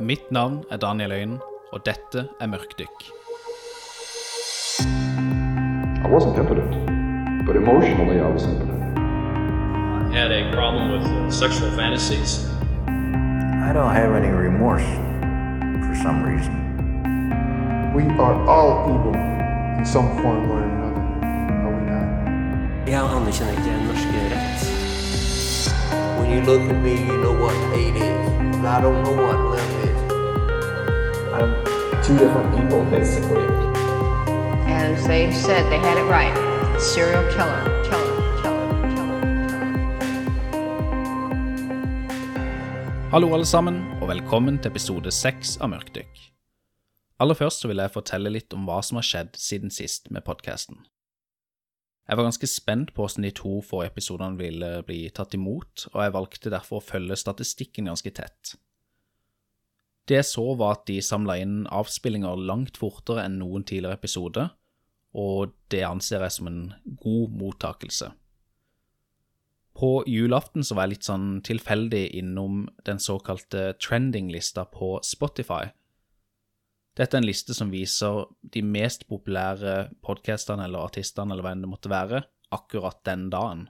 Mitt navn er Daniel Øyen, og dette er Mørkdykk. I wasn't impotent, but emotionally I was impotent. I had a problem with uh, sexual fantasies. I don't have any remorse for some reason. We are all evil in some form or another, are we not? Jeg anerkjenner ikke norske rett. When you look at me, you know what hate is. I don't know what love is. I'm two different people, basically. And they said they had it right. Serial killer, killer, killer, killer, killer. Hallo, alle sammen, og velkommen til episode seks av Mørkdykk. Aller først så vil jeg fortelle litt om hva som har skjedd siden sist med podkasten. Jeg var ganske spent på hvordan de to forrige episodene ville bli tatt imot, og jeg valgte derfor å følge statistikken ganske tett. Det jeg så, var at de samla inn avspillinger langt fortere enn noen tidligere episode, og det anser jeg som en god mottakelse. På julaften så var jeg litt sånn tilfeldig innom den såkalte trending-lista på Spotify. Dette er en liste som viser de mest populære podkastene eller artistene eller hva enn det måtte være, akkurat den dagen.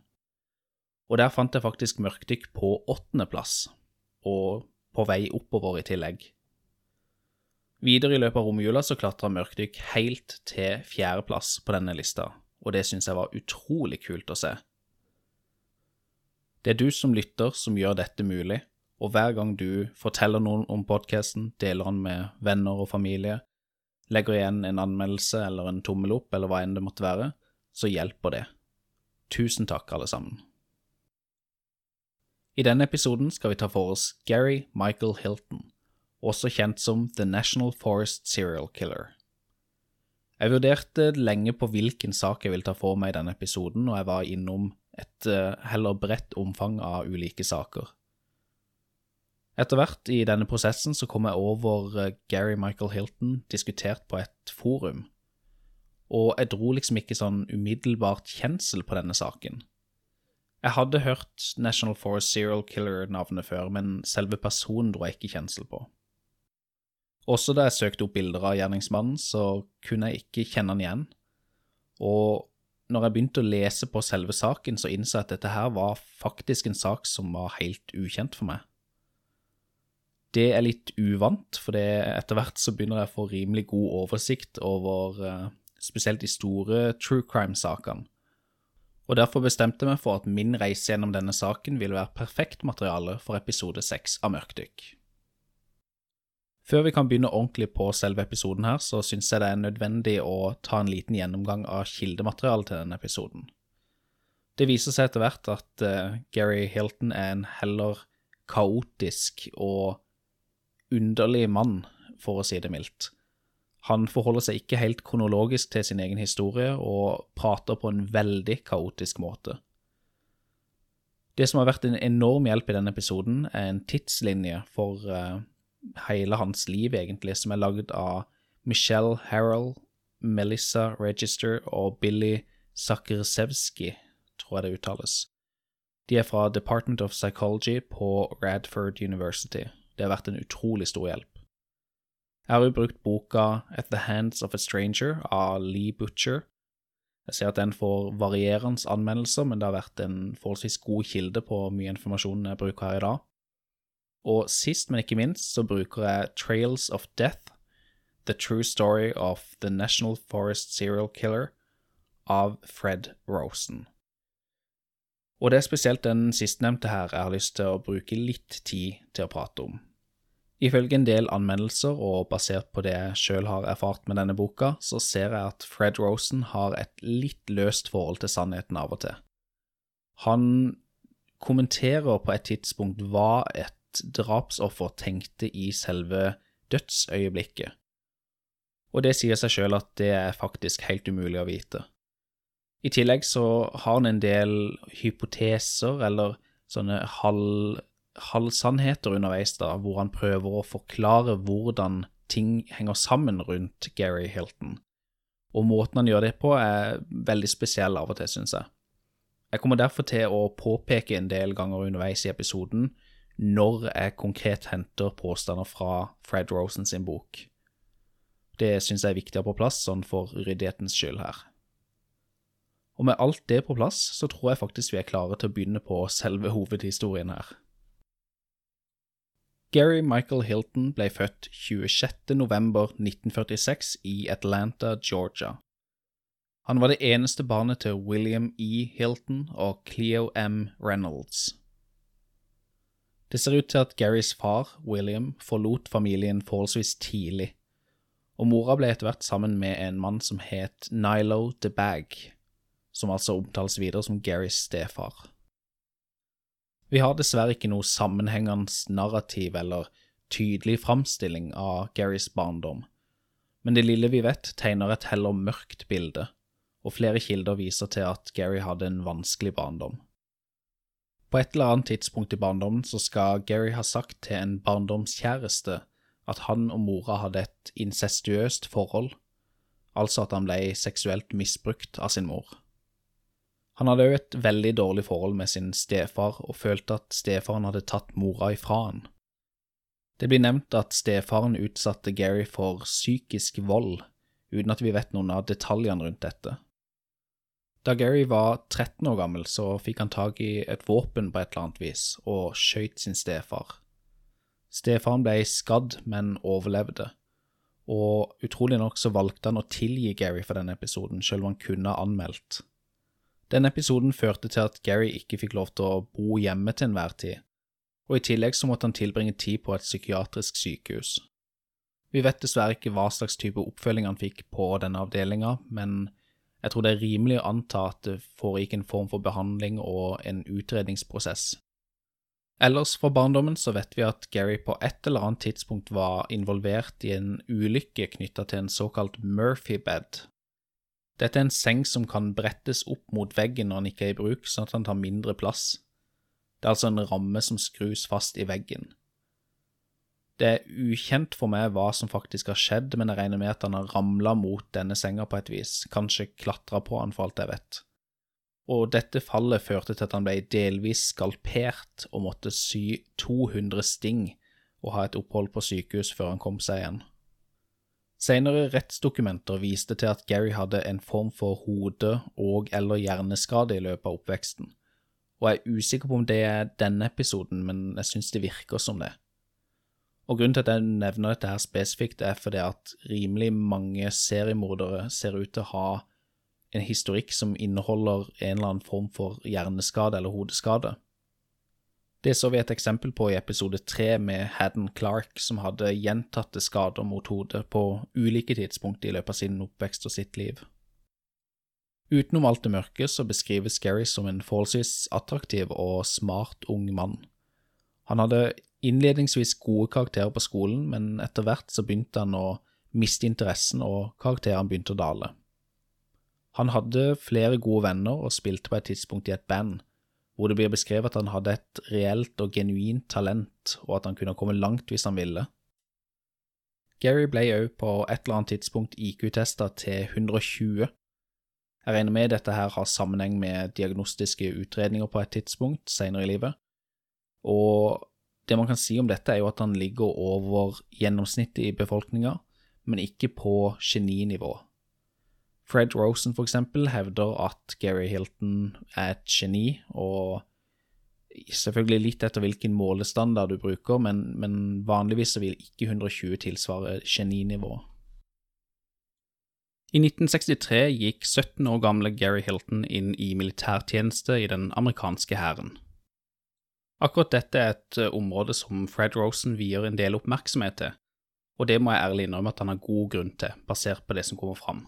Og der fant jeg faktisk Mørkdykk på åttendeplass, og på vei oppover i tillegg. Videre i løpet av romjula så klatra Mørkdykk helt til fjerdeplass på denne lista, og det syns jeg var utrolig kult å se. Det er du som lytter som gjør dette mulig, og hver gang du forteller noen om podkasten, deler den med venner og familie, legger igjen en anmeldelse eller en tommel opp eller hva enn det måtte være, så hjelper det. Tusen takk, alle sammen. I denne episoden skal vi ta for oss Gary Michael Hilton, også kjent som The National Forest Serial Killer. Jeg vurderte lenge på hvilken sak jeg ville ta for meg i denne episoden, og jeg var innom et eh, heller bredt omfang av ulike saker. Etter hvert i denne prosessen så kom jeg over eh, Gary Michael Hilton diskutert på et forum, og jeg dro liksom ikke sånn umiddelbart kjensel på denne saken. Jeg hadde hørt National Forest Serial Killer-navnet før, men selve personen dro jeg ikke kjensel på. Også da jeg søkte opp bilder av gjerningsmannen, så kunne jeg ikke kjenne han igjen, og når jeg begynte å lese på selve saken, så innså jeg at dette her var faktisk en sak som var helt ukjent for meg. Det er litt uvant, for etter hvert så begynner jeg å få rimelig god oversikt over eh, spesielt de store true crime-sakene. Og derfor bestemte jeg meg for at min reise gjennom denne saken ville være perfekt materiale for episode seks av Mørkdykk. Før vi kan begynne ordentlig på selve episoden her, så syns jeg det er nødvendig å ta en liten gjennomgang av kildematerialet til denne episoden. Det viser seg etter hvert at uh, Gary Hilton er en heller kaotisk og underlig mann, for å si det mildt. Han forholder seg ikke helt kronologisk til sin egen historie, og prater på en veldig kaotisk måte. Det som har vært en enorm hjelp i denne episoden, er en tidslinje for uh, hele hans liv, egentlig, som er lagd av Michelle Harrell, Melissa Register og Billy Sakrzewski, tror jeg det uttales. De er fra Department of Psychology på Radford University. Det har vært en utrolig stor hjelp. Jeg har jo brukt boka At the Hands of a Stranger av Lee Butcher. Jeg ser at den får varierende anmeldelser, men det har vært en forholdsvis god kilde på mye informasjon jeg bruker her i dag. Og sist, men ikke minst, så bruker jeg Trails of Death, The True Story of the National Forest Serial Killer av Fred Rosen. Og det er spesielt den sistnevnte her jeg har lyst til å bruke litt tid til å prate om. Ifølge en del anmeldelser, og basert på det jeg sjøl har erfart med denne boka, så ser jeg at Fred Rosen har et litt løst forhold til sannheten av og til. Han kommenterer på et tidspunkt hva et drapsoffer tenkte i selve dødsøyeblikket. Og det sier seg sjøl at det er faktisk helt umulig å vite. I tillegg så har han en del hypoteser eller sånne halv, halvsannheter underveis, da, hvor han prøver å forklare hvordan ting henger sammen rundt Gary Hilton. Og måten han gjør det på, er veldig spesiell av og til, syns jeg. Jeg kommer derfor til å påpeke en del ganger underveis i episoden når jeg konkret henter påstander fra Fred Rosen sin bok. Det syns jeg er viktig å ha på plass, sånn for ryddighetens skyld her. Og med alt det på plass, så tror jeg faktisk vi er klare til å begynne på selve hovedhistorien her. Gary Michael Hilton ble født 26. november 1946 i Atlanta, Georgia. Han var det eneste barnet til William E. Hilton og Cleo M. Reynolds. Det ser ut til at Garys far, William, forlot familien forholdsvis tidlig, og mora ble etter hvert sammen med en mann som het Nilo the Bag, som altså omtales videre som Garys stefar. Vi har dessverre ikke noe sammenhengende narrativ eller tydelig framstilling av Garys barndom, men det lille vi vet, tegner et heller mørkt bilde, og flere kilder viser til at Gary hadde en vanskelig barndom. På et eller annet tidspunkt i barndommen så skal Gary ha sagt til en barndomskjæreste at han og mora hadde et incestuøst forhold, altså at han ble seksuelt misbrukt av sin mor. Han hadde òg et veldig dårlig forhold med sin stefar, og følte at stefaren hadde tatt mora ifra han. Det blir nevnt at stefaren utsatte Gary for psykisk vold, uten at vi vet noen av detaljene rundt dette. Da Gary var 13 år gammel, så fikk han tak i et våpen på et eller annet vis, og skjøt sin stefar. Stefaren ble skadd, men overlevde, og utrolig nok så valgte han å tilgi Gary for denne episoden, selv om han kunne ha anmeldt. Den episoden førte til at Gary ikke fikk lov til å bo hjemme til enhver tid, og i tillegg så måtte han tilbringe tid på et psykiatrisk sykehus. Vi vet dessverre ikke hva slags type oppfølging han fikk på denne avdelinga, men jeg tror det er rimelig å anta at det foregikk en form for behandling og en utredningsprosess. Ellers fra barndommen så vet vi at Gary på et eller annet tidspunkt var involvert i en ulykke knytta til en såkalt Murphy-bed, dette er en seng som kan brettes opp mot veggen når den ikke er i bruk, sånn at den tar mindre plass. Det er altså en ramme som skrus fast i veggen. Det er ukjent for meg hva som faktisk har skjedd, men jeg regner med at han har ramla mot denne senga på et vis, kanskje klatra på han for alt jeg vet. Og dette fallet førte til at han ble delvis skalpert og måtte sy 200 sting og ha et opphold på sykehus før han kom seg igjen. Senere rettsdokumenter viste til at Gary hadde en form for hode- og- eller hjerneskade i løpet av oppveksten, og jeg er usikker på om det er denne episoden, men jeg synes det virker som det. Og Grunnen til at jeg nevner dette her spesifikt, er fordi at rimelig mange seriemordere ser ut til å ha en historikk som inneholder en eller annen form for hjerneskade eller hodeskade. Det så vi et eksempel på i episode tre med Haddon Clark, som hadde gjentatte skader mot hodet på ulike tidspunkt i løpet av sin oppvekst og sitt liv. Utenom alt det mørke så beskrives Gary som en forholdsvis attraktiv og smart ung mann. Han hadde innledningsvis gode karakterer på skolen, men etter hvert så begynte han å miste interessen, og karakterene begynte å dale. Han hadde flere gode venner og spilte på et tidspunkt i et band, hvor det blir beskrevet at han hadde et reelt og genuint talent, og at han kunne komme langt hvis han ville. Gary ble òg på et eller annet tidspunkt IQ-testa til 120. Jeg regner med dette her har sammenheng med diagnostiske utredninger på et tidspunkt senere i livet, og det man kan si om dette, er jo at han ligger over gjennomsnittet i befolkninga, men ikke på geninivå. Fred Rosen, eksempel, hevder at Gary Hilton er et geni, og selvfølgelig litt etter hvilken målestandard du bruker, men, men vanligvis vil ikke 120 tilsvare geninivå. I 1963 gikk 17 år gamle Gary Hilton inn i militærtjeneste i den amerikanske hæren. Akkurat dette er et eh, område som Fred Rosen vier en del oppmerksomhet til, og det må jeg ærlig innrømme at han har god grunn til, basert på det som kommer fram.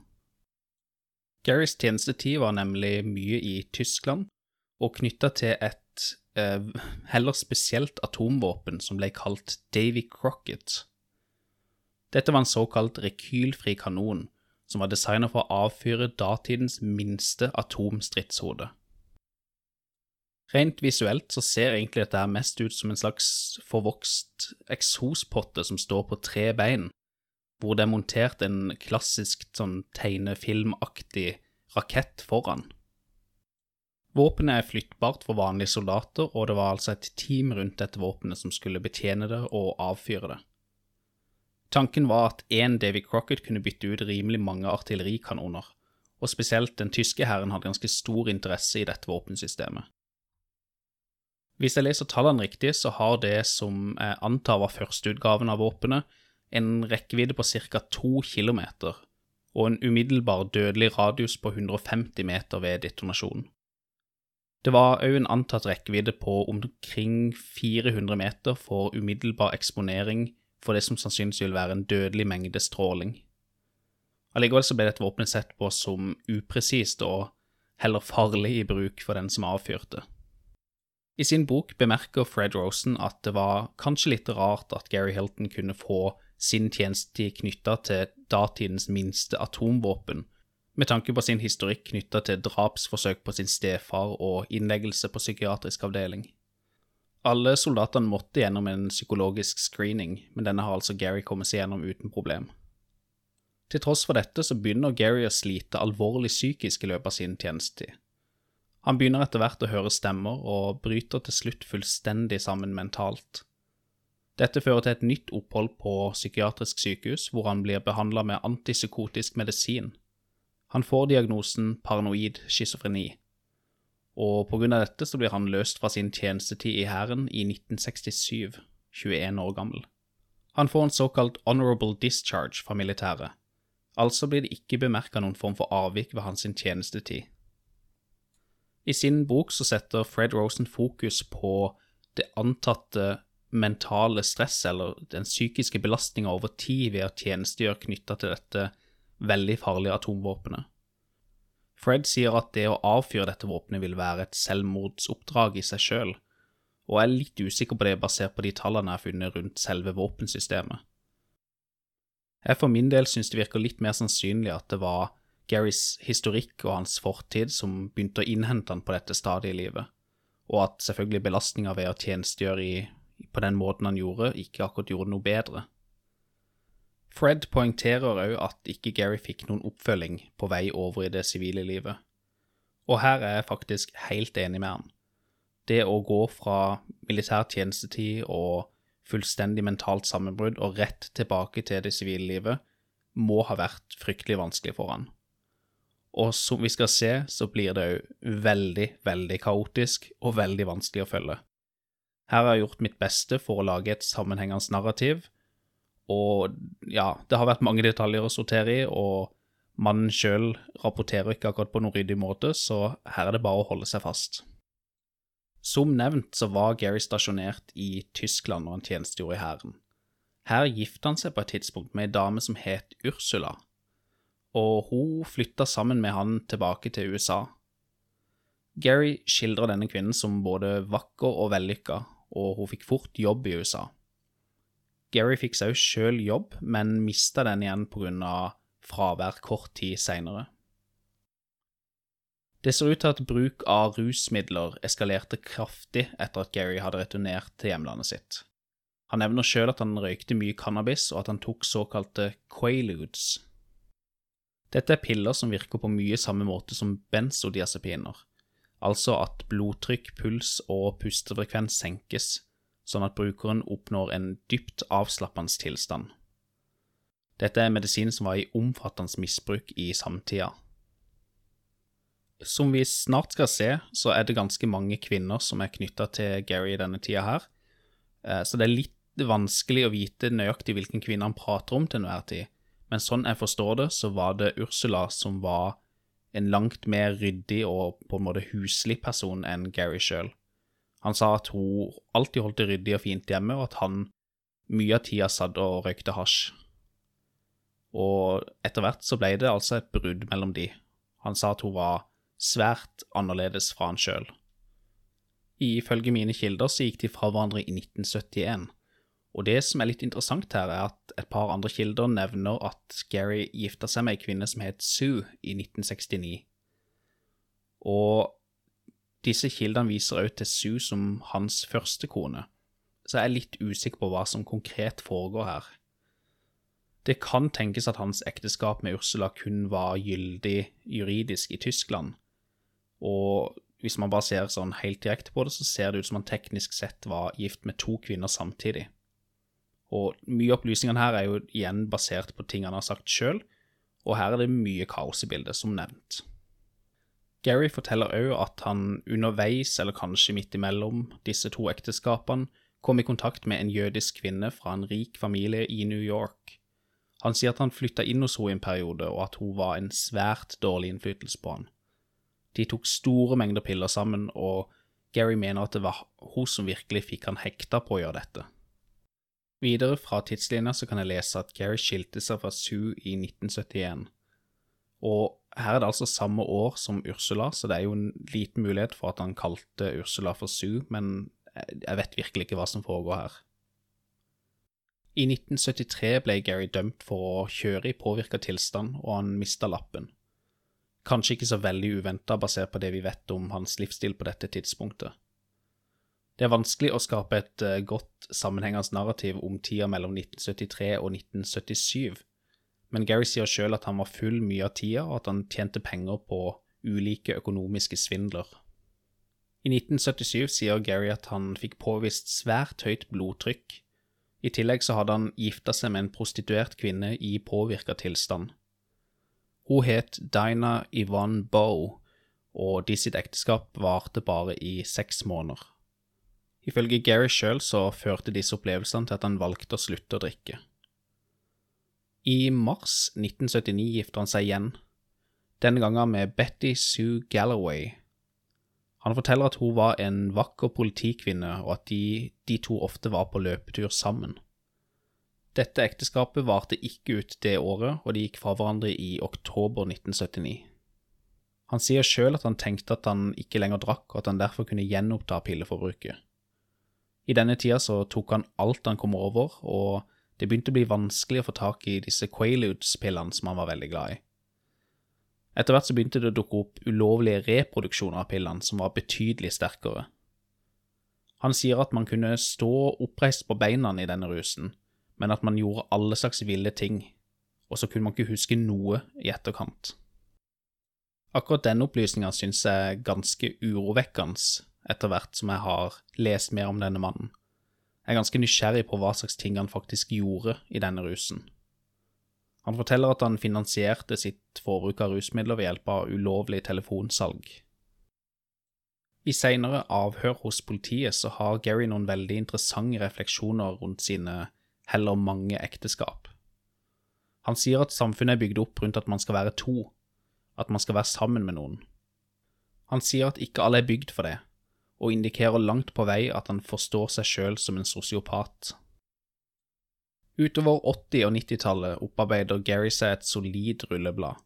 Garys tjenestetid var nemlig mye i Tyskland, og knytta til et eh, heller spesielt atomvåpen som ble kalt Davy Crocket. Dette var en såkalt rekylfri kanon, som var designet for å avfyre datidens minste atomstridshode. Rent visuelt så ser egentlig dette mest ut som en slags forvokst eksospotte som står på tre bein, hvor det er montert en klassisk sånn tegnefilmaktig rakett foran. Våpenet er flyttbart for vanlige soldater, og det var altså et team rundt dette våpenet som skulle betjene det og avfyre det. Tanken var at én Davy Crocket kunne bytte ut rimelig mange artillerikanoner, og spesielt den tyske hæren hadde ganske stor interesse i dette våpensystemet. Hvis jeg leser tallene riktig, så har det som jeg antar var førsteutgaven av våpenet, en rekkevidde på ca. to kilometer, og en umiddelbar dødelig radius på 150 meter ved detonasjonen. Det var òg en antatt rekkevidde på omkring 400 meter for umiddelbar eksponering for det som sannsynligvis vil være en dødelig mengde stråling. Allikevel så ble dette våpenet sett på som upresist og heller farlig i bruk for den som avfyrte. I sin bok bemerker Fred Rosen at det var kanskje litt rart at Gary Hilton kunne få sin tjenestetid knytta til datidens minste atomvåpen, med tanke på sin historikk knytta til drapsforsøk på sin stefar og innleggelse på psykiatrisk avdeling. Alle soldatene måtte gjennom en psykologisk screening, men denne har altså Gary kommet seg gjennom uten problem. Til tross for dette så begynner Gary å slite alvorlig psykisk i løpet av sin tjenestetid. Han begynner etter hvert å høre stemmer, og bryter til slutt fullstendig sammen mentalt. Dette fører til et nytt opphold på psykiatrisk sykehus, hvor han blir behandla med antipsykotisk medisin. Han får diagnosen paranoid schizofreni, og av dette så blir han løst fra sin tjenestetid i hæren i 1967, 21 år gammel. Han får en såkalt honorable discharge fra militæret, altså blir det ikke bemerka noen form for avvik ved hans tjenestetid. I sin bok så setter Fred Rosen fokus på det antatte mentale stress, eller den psykiske belastninga over tid ved å tjenestegjøre knytta til dette veldig farlige atomvåpenet. Fred sier at det å avfyre dette våpenet vil være et selvmordsoppdrag i seg sjøl, og er litt usikker på det basert på de tallene jeg har funnet rundt selve våpensystemet. Jeg for min del syns det virker litt mer sannsynlig at det var Garys historikk og hans fortid som begynte å innhente han på dette stadiet i livet, og at selvfølgelig belastninga ved å tjenestegjøre i, på den måten han gjorde, ikke akkurat gjorde noe bedre. Fred poengterer òg at ikke Gary fikk noen oppfølging på vei over i det sivile livet, og her er jeg faktisk helt enig med han. Det å gå fra militær tjenestetid og fullstendig mentalt sammenbrudd og rett tilbake til det sivile livet må ha vært fryktelig vanskelig for han. Og som vi skal se, så blir det òg veldig, veldig kaotisk og veldig vanskelig å følge. Her har jeg gjort mitt beste for å lage et sammenhengende narrativ, og ja, det har vært mange detaljer å sortere i, og mannen sjøl rapporterer ikke akkurat på noen ryddig måte, så her er det bare å holde seg fast. Som nevnt så var Gary stasjonert i Tyskland når han tjenestegjorde i hæren. Her gifta han seg på et tidspunkt med ei dame som het Ursula, og hun flytta sammen med han tilbake til USA. Gary skildrer denne kvinnen som både vakker og vellykka, og hun fikk fort jobb i USA. Gary fikk seg også sjøl jobb, men mista den igjen pga. fravær kort tid seinere. Det ser ut til at bruk av rusmidler eskalerte kraftig etter at Gary hadde returnert til hjemlandet sitt. Han nevner sjøl at han røykte mye cannabis, og at han tok såkalte quaaludes, dette er piller som virker på mye samme måte som benzodiazepiner, altså at blodtrykk, puls og pustefrekvens senkes, sånn at brukeren oppnår en dypt avslappende tilstand. Dette er medisin som var i omfattende misbruk i samtida. Som vi snart skal se, så er det ganske mange kvinner som er knytta til Gary i denne tida her, eh, så det er litt vanskelig å vite nøyaktig hvilken kvinne han prater om til enhver tid, men sånn jeg forstår det, så var det Ursula som var en langt mer ryddig og på en måte huslig person enn Gary sjøl. Han sa at hun alltid holdt det ryddig og fint hjemme, og at han mye av tida satt og røykte hasj. Og etter hvert så ble det altså et brudd mellom de. Han sa at hun var svært annerledes fra han sjøl. Ifølge mine kilder så gikk de fra hverandre i 1971, og det som er litt interessant her, er at et par andre kilder nevner at Gary gifta seg med ei kvinne som het Sue i 1969. Og disse kildene viser også til Sue som hans første kone, så jeg er litt usikker på hva som konkret foregår her. Det kan tenkes at hans ekteskap med Ursula kun var gyldig juridisk i Tyskland, og hvis man bare ser sånn helt direkte på det, så ser det ut som han teknisk sett var gift med to kvinner samtidig. Og mye av opplysningene her er jo igjen basert på ting han har sagt sjøl, og her er det mye kaos i bildet, som nevnt. Gary forteller òg at han underveis, eller kanskje midt imellom disse to ekteskapene, kom i kontakt med en jødisk kvinne fra en rik familie i New York. Han sier at han flytta inn hos henne i en periode, og at hun var en svært dårlig innflytelse på han. De tok store mengder piller sammen, og Gary mener at det var hun som virkelig fikk han hekta på å gjøre dette. Videre fra tidslinja så kan jeg lese at Gary skilte seg fra Sue i 1971. Og her er det altså samme år som Ursula, så det er jo en liten mulighet for at han kalte Ursula for Sue, men jeg vet virkelig ikke hva som foregår her. I 1973 ble Gary dømt for å kjøre i påvirka tilstand, og han mista lappen. Kanskje ikke så veldig uventa basert på det vi vet om hans livsstil på dette tidspunktet. Det er vanskelig å skape et eh, godt sammenhengende narrativ om tida mellom 1973 og 1977, men Gary sier sjøl at han var full mye av tida, og at han tjente penger på ulike økonomiske svindler. I 1977 sier Gary at han fikk påvist svært høyt blodtrykk. I tillegg så hadde han gifta seg med en prostituert kvinne i påvirka tilstand. Hun het Dinah Yvonne Boe, og de sitt ekteskap varte bare i seks måneder. Ifølge Gary sjøl så førte disse opplevelsene til at han valgte å slutte å drikke. I mars 1979 gifter han seg igjen, denne gangen med Betty Sue Galloway. Han forteller at hun var en vakker politikvinne, og at de, de to ofte var på løpetur sammen. Dette ekteskapet varte ikke ut det året, og de gikk fra hverandre i oktober 1979. Han sier sjøl at han tenkte at han ikke lenger drakk, og at han derfor kunne gjenoppta pilleforbruket. I denne tida så tok han alt han kom over, og det begynte å bli vanskelig å få tak i disse Quaaludes-pillene som han var veldig glad i. Etter hvert så begynte det å dukke opp ulovlige reproduksjoner av pillene som var betydelig sterkere. Han sier at man kunne stå oppreist på beina i denne rusen, men at man gjorde alle slags ville ting, og så kunne man ikke huske noe i etterkant. Akkurat denne opplysninga syns jeg er ganske urovekkende etter hvert som jeg har lest mer om denne mannen. Jeg er ganske nysgjerrig på hva slags ting han faktisk gjorde i denne rusen. Han forteller at han finansierte sitt forbruk av rusmidler ved hjelp av ulovlig telefonsalg. I senere avhør hos politiet så har Gary noen veldig interessante refleksjoner rundt sine heller mange ekteskap. Han sier at samfunnet er bygd opp rundt at man skal være to, at man skal være sammen med noen. Han sier at ikke alle er bygd for det, og indikerer langt på vei at han forstår seg sjøl som en sosiopat. Utover 80- og 90-tallet opparbeider Gary seg et solid rulleblad.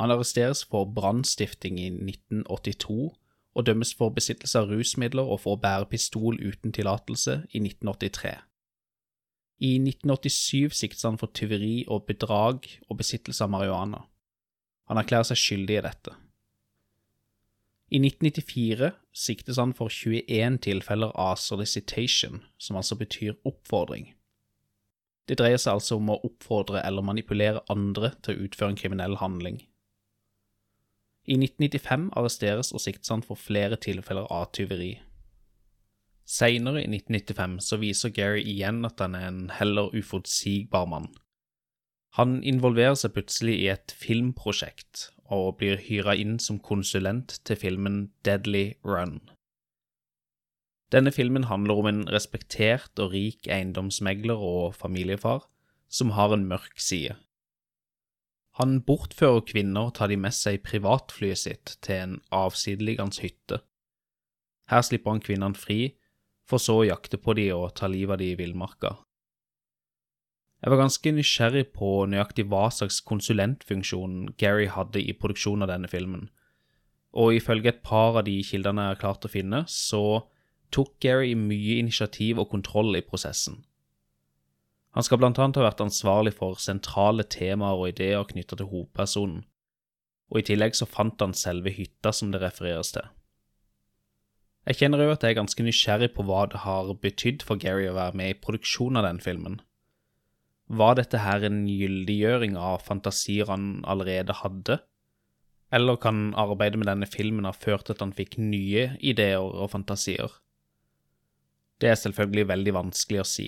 Han arresteres for brannstifting i 1982 og dømmes for besittelse av rusmidler og for å bære pistol uten tillatelse i 1983. I 1987 siktes han for tyveri og bedrag og besittelse av marihuana. Han erklærer seg skyldig i dette. I 1994 siktes han for 21 tilfeller av solicitation, som altså betyr oppfordring. Det dreier seg altså om å oppfordre eller manipulere andre til å utføre en kriminell handling. I 1995 arresteres og siktes han for flere tilfeller av tyveri. Seinere, i 1995, så viser Gary igjen at han er en heller uforutsigbar mann. Han involverer seg plutselig i et filmprosjekt og blir hyra inn som konsulent til filmen Deadly Run. Denne filmen handler om en respektert og rik eiendomsmegler og familiefar som har en mørk side. Han bortfører kvinner og tar de med seg privatflyet sitt til en avsideliggende hytte. Her slipper han kvinnene fri, for så å jakte på de og ta livet av de i villmarka. Jeg var ganske nysgjerrig på nøyaktig hva slags konsulentfunksjon Gary hadde i produksjonen av denne filmen, og ifølge et par av de kildene jeg har klart å finne, så tok Gary mye initiativ og kontroll i prosessen. Han skal blant annet ha vært ansvarlig for sentrale temaer og ideer knytta til hovedpersonen, og i tillegg så fant han selve hytta som det refereres til. Jeg kjenner jo at jeg er ganske nysgjerrig på hva det har betydd for Gary å være med i produksjonen av den filmen. Var dette her en gyldiggjøring av fantasier han allerede hadde, Eller kan arbeidet med denne filmen ha ført til at han fikk nye ideer og fantasier? Det er selvfølgelig veldig vanskelig å si.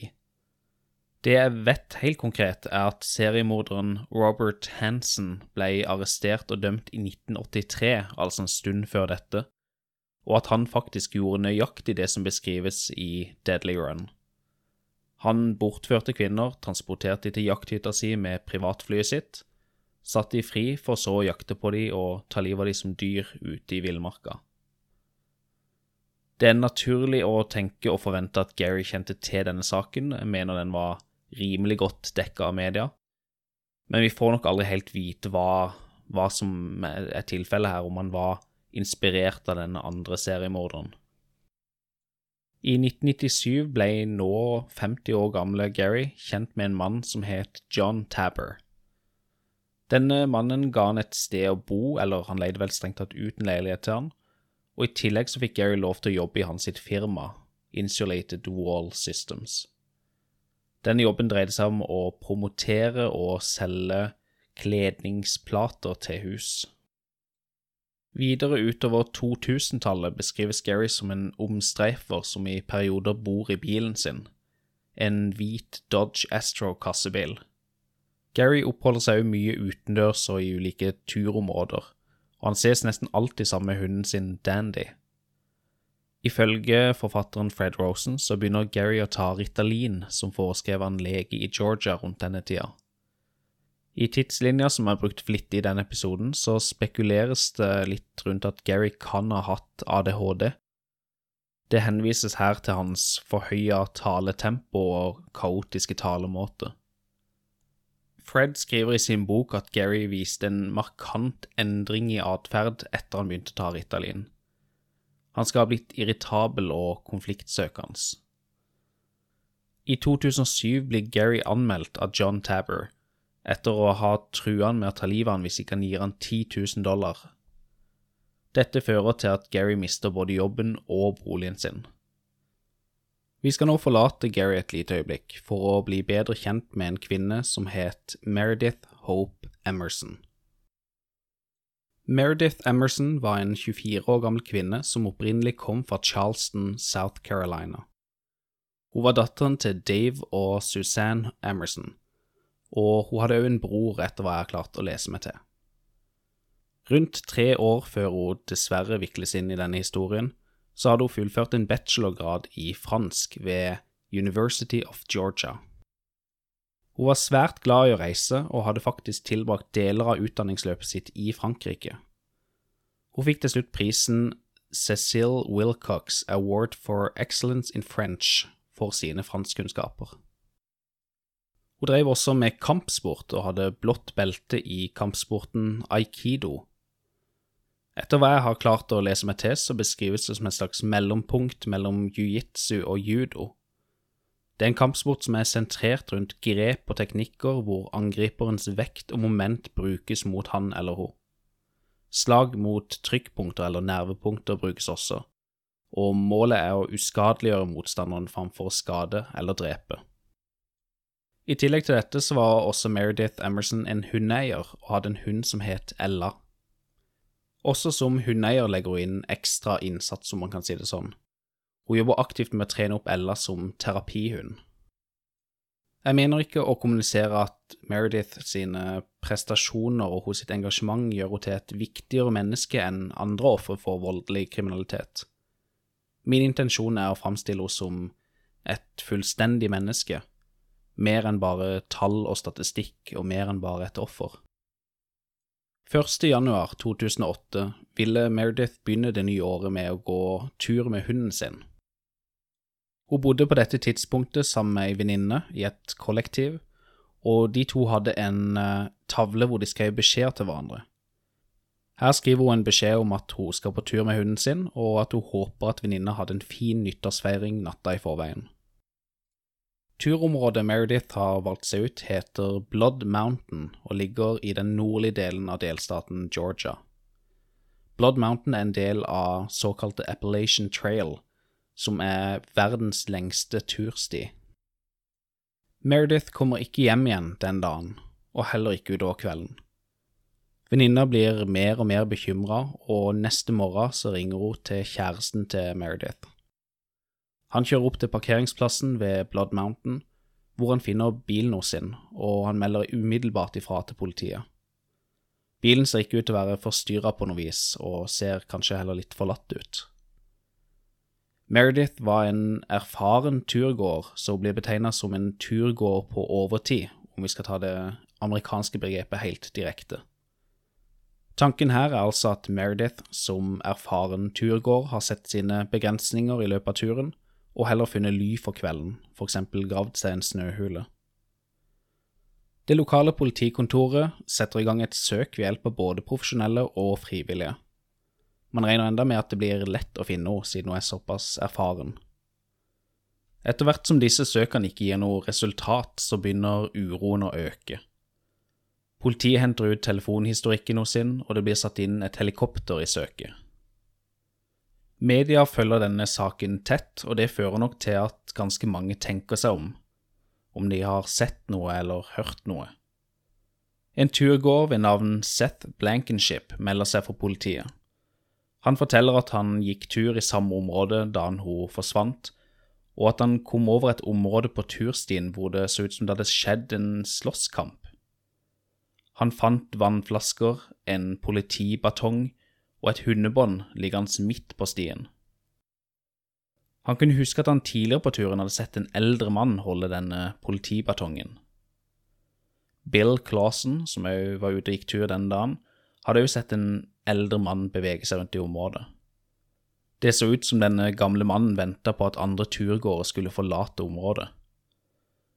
Det jeg vet helt konkret, er at seriemorderen Robert Hansen ble arrestert og dømt i 1983, altså en stund før dette, og at han faktisk gjorde nøyaktig det som beskrives i Deadly Run. Han bortførte kvinner, transporterte de til jakthytta si med privatflyet sitt, satte de fri for så å jakte på de og ta livet av de som dyr ute i villmarka. Det er naturlig å tenke og forvente at Gary kjente til denne saken, jeg mener den var rimelig godt dekka av media, men vi får nok aldri helt vite hva, hva som er tilfellet her, om han var inspirert av denne andre seriemorderen. I 1997 ble nå 50 år gamle Gary kjent med en mann som het John Tabber. Denne mannen ga han et sted å bo, eller han leide vel strengt tatt ut en leilighet til han, og i tillegg så fikk Gary lov til å jobbe i hans sitt firma, Insulated Wall Systems. Denne jobben dreide seg om å promotere og selge kledningsplater til hus. Videre utover 2000-tallet beskrives Gary som en omstreifer som i perioder bor i bilen sin, en hvit Dodge Astro-kassebil. Gary oppholder seg jo mye utendørs og i ulike turområder, og han ses nesten alltid sammen med hunden sin Dandy. Ifølge forfatteren Fred Rosen så begynner Gary å ta Ritalin, som foreskrev han lege i Georgia rundt denne tida. I tidslinja som er brukt flittig i denne episoden, så spekuleres det litt rundt at Gary kan ha hatt ADHD. Det henvises her til hans forhøya taletempo og kaotiske talemåte. Fred skriver i sin bok at Gary viste en markant endring i atferd etter han begynte å ta Ritalin. Han skal ha blitt irritabel og konfliktsøkende. I 2007 blir Gary anmeldt av John Tabber, etter å ha trua han med å ta livet av han hvis ikke han gir han 10 000 dollar. Dette fører til at Gary mister både jobben og boligen sin. Vi skal nå forlate Gary et lite øyeblikk for å bli bedre kjent med en kvinne som het Meredith Hope Emerson. Meredith Emerson var en 24 år gammel kvinne som opprinnelig kom fra Charleston, South Carolina. Hun var datteren til Dave og Suzanne Emerson, og hun hadde òg en bror, etter hva jeg har klart å lese meg til. Rundt tre år før hun dessverre vikles inn i denne historien, så hadde hun fullført en bachelorgrad i fransk ved University of Georgia. Hun var svært glad i å reise, og hadde faktisk tilbrakt deler av utdanningsløpet sitt i Frankrike. Hun fikk til slutt prisen Cécile Wilcox Award for Excellence in French for sine franskkunnskaper. Hun drev også med kampsport og hadde blått belte i kampsporten aikido. Etter hva jeg har klart å lese meg til, så beskrives det som et slags mellompunkt mellom jiu-jitsu og judo. Det er en kampsport som er sentrert rundt grep og teknikker hvor angriperens vekt og moment brukes mot han eller hun. Slag mot trykkpunkter eller nervepunkter brukes også, og målet er å uskadeliggjøre motstanderen framfor å skade eller drepe. I tillegg til dette så var også Meredith Emerson en hundeeier og hadde en hund som het Ella. Også som hundeeier legger hun inn ekstra innsats, om man kan si det sånn. Hun jobber aktivt med å trene opp Ella som terapihund. Jeg mener ikke å kommunisere at Meredith sine prestasjoner og hos sitt engasjement gjør henne til et viktigere menneske enn andre ofre for voldelig kriminalitet. Min intensjon er å framstille henne som et fullstendig menneske, mer enn bare tall og statistikk, og mer enn bare et offer. 1. januar 2008 ville Meredith begynne det nye året med å gå tur med hunden sin. Hun bodde på dette tidspunktet sammen med ei venninne i et kollektiv, og de to hadde en uh, tavle hvor de skrev beskjeder til hverandre. Her skriver hun en beskjed om at hun skal på tur med hunden sin, og at hun håper at venninna hadde en fin nyttårsfeiring natta i forveien. Turområdet Meredith har valgt seg ut, heter Blood Mountain og ligger i den nordlige delen av delstaten Georgia. Blood Mountain er en del av såkalte Appalachian Trail, som er verdens lengste tursti. Meredith kommer ikke hjem igjen den dagen, og heller ikke utover kvelden. Venninna blir mer og mer bekymra, og neste morgen så ringer hun til kjæresten til Meredith. Han kjører opp til parkeringsplassen ved Blood Mountain, hvor han finner bilen hos sin, og han melder umiddelbart ifra til politiet. Bilen ser ikke ut til å være forstyrra på noe vis, og ser kanskje heller litt forlatt ut. Meredith var en erfaren turgåer, som blir betegna som en turgåer på overtid, om vi skal ta det amerikanske begrepet helt direkte. Tanken her er altså at Meredith, som erfaren turgåer, har sett sine begrensninger i løpet av turen, og heller funnet ly for kvelden, for eksempel gravd seg en snøhule. Det lokale politikontoret setter i gang et søk ved hjelp av både profesjonelle og frivillige. Man regner enda med at det blir lett å finne henne, siden hun er såpass erfaren. Etter hvert som disse søkene ikke gir noe resultat, så begynner uroen å øke. Politiet henter ut telefonhistorikken hos sin, og det blir satt inn et helikopter i søket. Media følger denne saken tett, og det fører nok til at ganske mange tenker seg om, om de har sett noe eller hørt noe. En turgåer ved navn Seth Blankenship melder seg for politiet. Han forteller at han gikk tur i samme område da han hun forsvant, og at han kom over et område på turstien hvor det så ut som det hadde skjedd en slåsskamp. Han fant vannflasker, en politibatong og et hundebånd liggende midt på stien. Han kunne huske at han tidligere på turen hadde sett en eldre mann holde denne politibatongen. Bill Clausen, som òg var ute og gikk tur den dagen, hadde òg sett en eldre mann bevege seg rundt i området. Det så ut som denne gamle mannen venta på at andre turgåere skulle forlate området.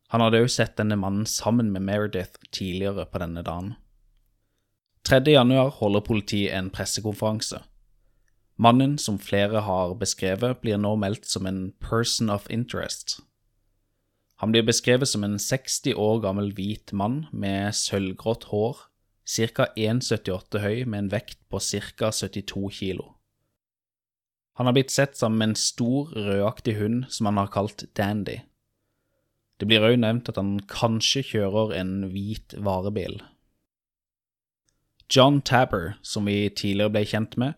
Han hadde òg sett denne mannen sammen med Meredith tidligere på denne dagen. 3. januar holder politiet en pressekonferanse. Mannen, som flere har beskrevet, blir nå meldt som en person of interest. Han blir beskrevet som en 60 år gammel hvit mann med sølvgrått hår, ca. 1,78 høy med en vekt på ca. 72 kilo. Han har blitt sett sammen med en stor, rødaktig hund som han har kalt Dandy. Det blir òg nevnt at han kanskje kjører en hvit varebil. John Tabber, som vi tidligere ble kjent med,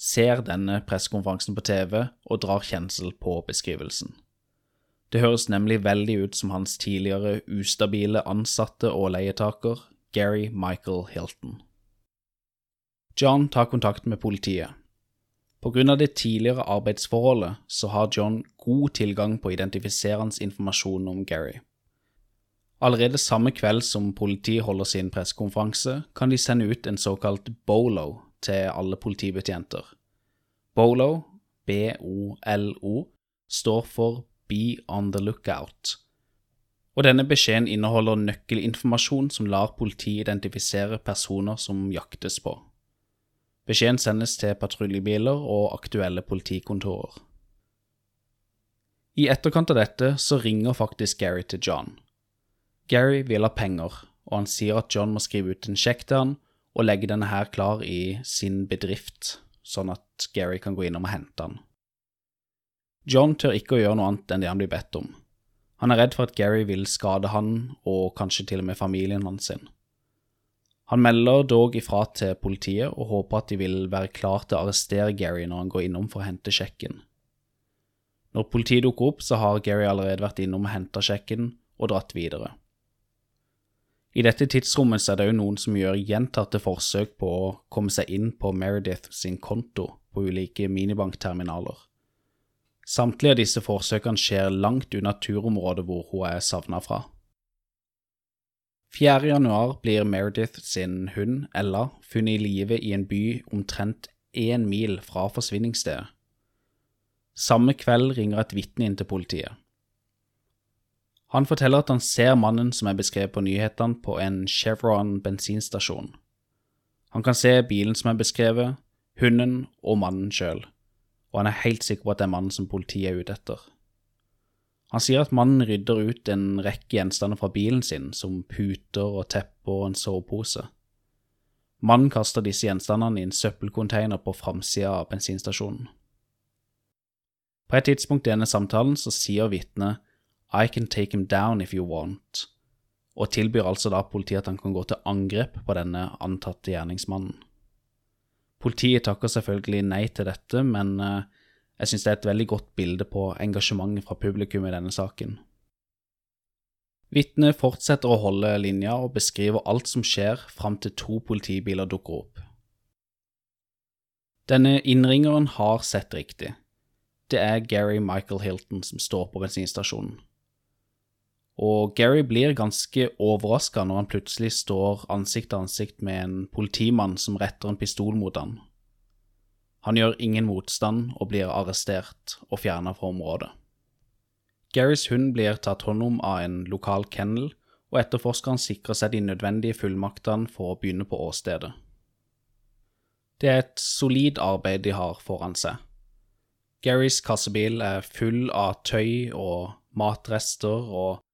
ser denne pressekonferansen på TV og drar kjensel på beskrivelsen. Det høres nemlig veldig ut som hans tidligere ustabile ansatte og leietaker, Gary Michael Hilton. John tar kontakt med politiet. På grunn av det tidligere arbeidsforholdet så har John god tilgang på identifiserende informasjon om Gary. Allerede samme kveld som politiet holder sin pressekonferanse, kan de sende ut en såkalt bolo til alle politibetjenter. Bolo, B-O-L-O, står for Be on the lookout, og denne beskjeden inneholder nøkkelinformasjon som lar politiet identifisere personer som jaktes på. Beskjeden sendes til patruljebiler og aktuelle politikontorer. I etterkant av dette så ringer faktisk Gary til John. Gary vil ha penger, og han sier at John må skrive ut en sjekk til han og legge denne her klar i sin bedrift, sånn at Gary kan gå innom og hente han. John tør ikke å gjøre noe annet enn det han blir bedt om. Han er redd for at Gary vil skade han og kanskje til og med familien hans sin. Han melder dog ifra til politiet og håper at de vil være klar til å arrestere Gary når han går innom for å hente sjekken. Når politiet dukker opp, så har Gary allerede vært innom og henta sjekken og dratt videre. I dette tidsrommet er det òg noen som gjør gjentatte forsøk på å komme seg inn på Meredith sin konto på ulike minibankterminaler. Samtlige av disse forsøkene skjer langt unna turområdet hvor hun er savna fra. 4. januar blir Meredith sin hund, Ella, funnet i live i en by omtrent én mil fra forsvinningsstedet. Samme kveld ringer et vitne inn til politiet. Han forteller at han ser mannen som er beskrevet på nyhetene på en Chevron bensinstasjon. Han kan se bilen som er beskrevet, hunden og mannen sjøl, og han er helt sikker på at det er mannen som politiet er ute etter. Han sier at mannen rydder ut en rekke gjenstander fra bilen sin, som puter og tepper og en sovepose. Mannen kaster disse gjenstandene i en søppelcontainer på framsida av bensinstasjonen. På et tidspunkt i denne samtalen så sier vitnet I can take him down if you want, og tilbyr altså da politiet at han kan gå til angrep på denne antatte gjerningsmannen. Politiet takker selvfølgelig nei til dette, men eh, jeg synes det er et veldig godt bilde på engasjementet fra publikum i denne saken. Vitnet fortsetter å holde linja og beskriver alt som skjer fram til to politibiler dukker opp. Denne innringeren har sett riktig. Det er Gary Michael Hilton som står på bensinstasjonen. Og Gary blir ganske overraska når han plutselig står ansikt til ansikt med en politimann som retter en pistol mot han. Han gjør ingen motstand og blir arrestert og fjerna fra området. Garys hund blir tatt hånd om av en lokal kennel, og etterforskeren sikrer seg de nødvendige fullmaktene for å begynne på åstedet. Det er et solid arbeid de har foran seg. Garys kassebil er full av tøy og matrester og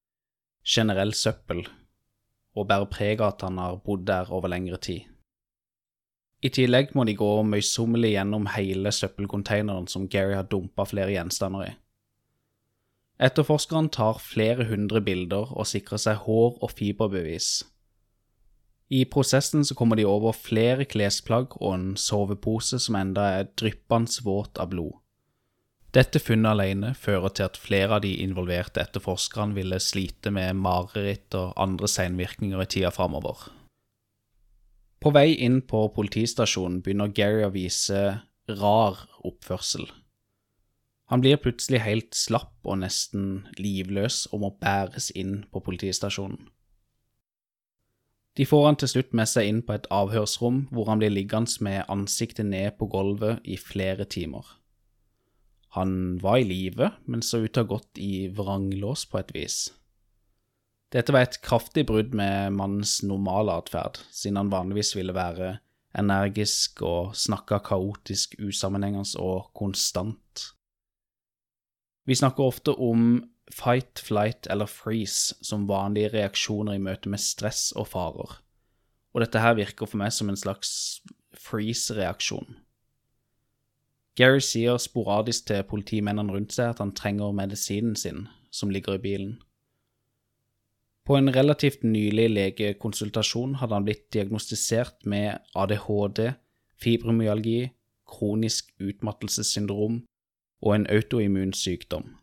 generell søppel, og bærer preg av at han har bodd der over lengre tid. I tillegg må de gå møysommelig gjennom hele søppelkonteineren som Gary har dumpa flere gjenstander i. Etterforskeren tar flere hundre bilder og sikrer seg hår- og fiberbevis. I prosessen så kommer de over flere klesplagg og en sovepose som enda er dryppende våt av blod. Dette funnet alene fører til at flere av de involverte etterforskerne ville slite med mareritt og andre senvirkninger i tida framover. På vei inn på politistasjonen begynner Gary å vise rar oppførsel. Han blir plutselig helt slapp og nesten livløs og må bæres inn på politistasjonen. De får han til slutt med seg inn på et avhørsrom hvor han blir liggende med ansiktet ned på gulvet i flere timer. Han var i live, men så ut til å ha gått i vranglås på et vis. Dette var et kraftig brudd med mannens normale atferd, siden han vanligvis ville være energisk og snakka kaotisk, usammenhengende og konstant. Vi snakker ofte om fight, flight eller freeze som vanlige reaksjoner i møte med stress og farer, og dette her virker for meg som en slags freeze-reaksjon. Gary sier sporadisk til politimennene rundt seg at han trenger medisinen sin, som ligger i bilen. På en relativt nylig legekonsultasjon hadde han blitt diagnostisert med ADHD, fibromyalgi, kronisk utmattelsessyndrom og en autoimmun sykdom.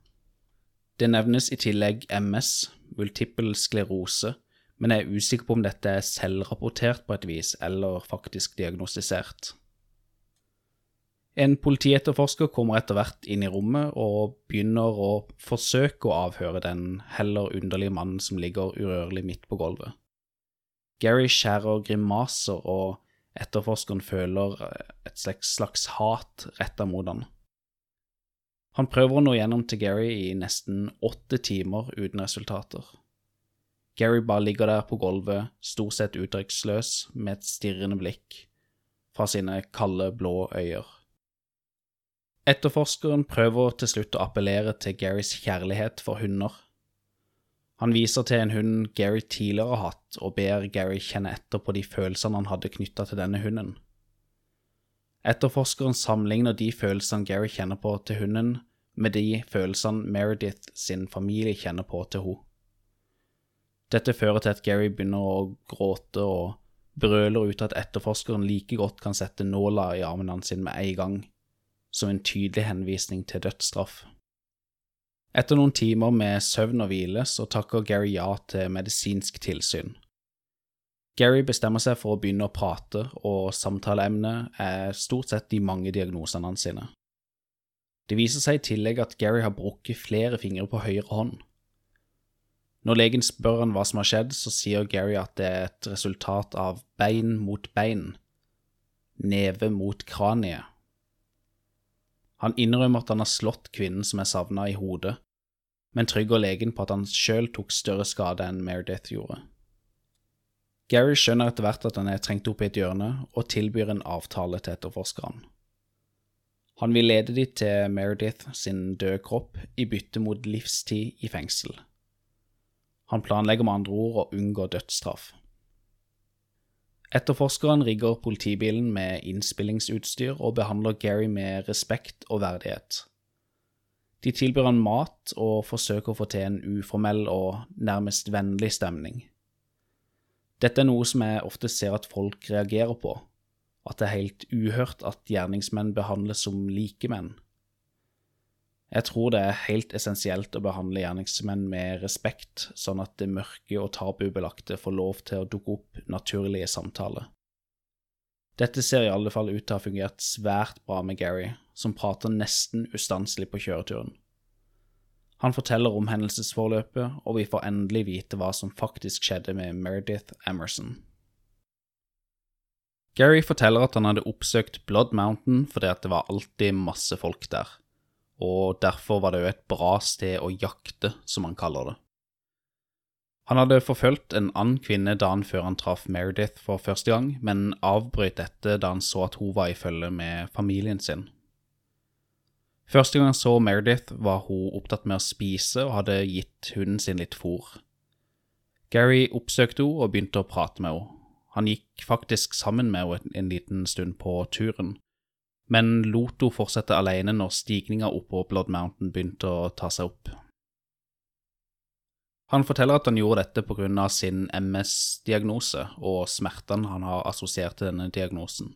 Det nevnes i tillegg MS, multiple sklerose, men jeg er usikker på om dette er selvrapportert på et vis, eller faktisk diagnostisert. En politietterforsker kommer etter hvert inn i rommet og begynner å forsøke å avhøre den heller underlige mannen som ligger urørlig midt på gulvet. Gary skjærer grimaser, og etterforskeren føler et slags, slags hat retta mot han. Han prøver å nå gjennom til Gary i nesten åtte timer uten resultater. Gary bare ligger der på gulvet, stort sett uttrykksløs, med et stirrende blikk fra sine kalde, blå øyer. Etterforskeren prøver til slutt å appellere til Garys kjærlighet for hunder. Han viser til en hund Gary tidligere har hatt, og ber Gary kjenne etter på de følelsene han hadde knytta til denne hunden. Etterforskeren sammenligner de følelsene Gary kjenner på til hunden, med de følelsene Meredith sin familie kjenner på til henne. Dette fører til at Gary begynner å gråte og brøler ut at etterforskeren like godt kan sette nåla i armen hans med en gang, som en tydelig henvisning til dødsstraff. Etter noen timer med søvn og hvile så takker Gary ja til medisinsk tilsyn. Gary bestemmer seg for å begynne å prate, og samtaleemnet er stort sett de mange diagnosene hans sine. Det viser seg i tillegg at Gary har brukket flere fingre på høyre hånd. Når legen spør han hva som har skjedd, så sier Gary at det er et resultat av bein mot bein, neve mot kraniet. Han innrømmer at han har slått kvinnen som er savna, i hodet, men trygger legen på at han sjøl tok større skade enn Meredith gjorde. Gary skjønner etter hvert at han er trengt opp i et hjørne, og tilbyr en avtale til etterforskeren. Han vil lede de til Meredith sin døde kropp i bytte mot livstid i fengsel. Han planlegger med andre ord å unngå dødsstraff. Etterforskeren rigger politibilen med innspillingsutstyr og behandler Gary med respekt og verdighet. De tilbyr han mat og forsøker å få til en uformell og nærmest vennlig stemning Dette er noe som jeg ofte ser at folk reagerer på, at det er helt uhørt at gjerningsmenn behandles som likemenn. Jeg tror det er helt essensielt å behandle gjerningsmenn med respekt, sånn at det mørke og tabubelagte får lov til å dukke opp naturlige samtaler. Dette ser i alle fall ut til å ha fungert svært bra med Gary, som prater nesten ustanselig på kjøreturen. Han forteller om hendelsesforløpet, og vi får endelig vite hva som faktisk skjedde med Meredith Emerson. Gary forteller at han hadde oppsøkt Blood Mountain fordi det var alltid masse folk der, og derfor var det jo et bra sted å jakte, som han kaller det. Han hadde forfulgt en annen kvinne dagen før han traff Meredith for første gang, men avbrøt dette da han så at hun var i følge med familien sin. Første gang han så Meredith, var hun opptatt med å spise og hadde gitt hunden sin litt fôr. Gary oppsøkte henne og begynte å prate med henne. Han gikk faktisk sammen med henne en liten stund på turen, men lot henne fortsette alene når stigninga oppå Blood Mountain begynte å ta seg opp. Han forteller at han gjorde dette pga. sin MS-diagnose og smertene han har assosiert til denne diagnosen.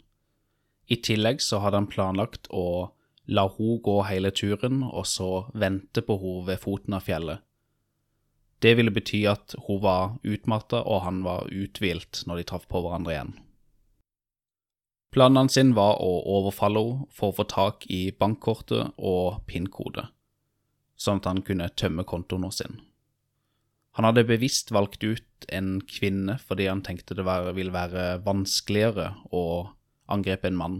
I tillegg så hadde han planlagt å la hun gå hele turen, og så vente på henne ved foten av fjellet. Det ville bety at hun var utmatta og han var uthvilt når de traff på hverandre igjen. Planen sin var å overfalle henne for å få tak i bankkortet og PIN-kode, sånn at han kunne tømme kontoen sin. Han hadde bevisst valgt ut en kvinne fordi han tenkte det ville være vanskeligere å angripe en mann.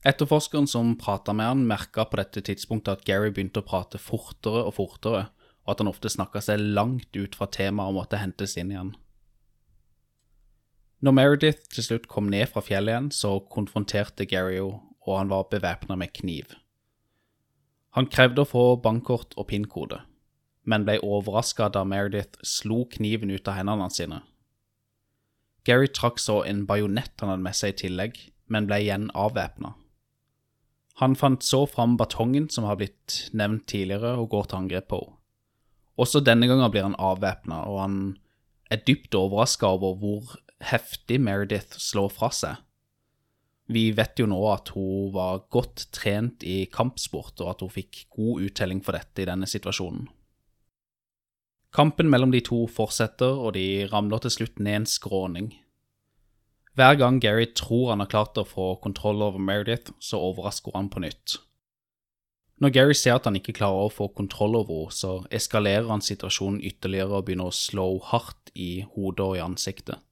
Etterforskeren som prata med han, merka på dette tidspunktet at Gary begynte å prate fortere og fortere, og at han ofte snakka seg langt ut fra temaet og måtte hentes inn igjen. Når Meredith til slutt kom ned fra fjellet igjen, så konfronterte Gary henne, og han var bevæpna med kniv. Han krevde å få bankkort og PIN-kode men ble overraska da Meredith slo kniven ut av hendene sine. Gary trakk så en bajonett han hadde med seg i tillegg, men ble igjen avvæpna. Han fant så fram batongen som har blitt nevnt tidligere, og går til angrep på henne. Også denne gangen blir han avvæpna, og han er dypt overraska over hvor heftig Meredith slår fra seg. Vi vet jo nå at hun var godt trent i kampsport, og at hun fikk god uttelling for dette i denne situasjonen. Kampen mellom de to fortsetter, og de ramler til slutt ned en skråning. Hver gang Gary tror han har klart å få kontroll over Meredith, så overrasker han på nytt. Når Gary ser at han ikke klarer å få kontroll over henne, så eskalerer han situasjonen ytterligere og begynner å slå hardt i hodet og i ansiktet.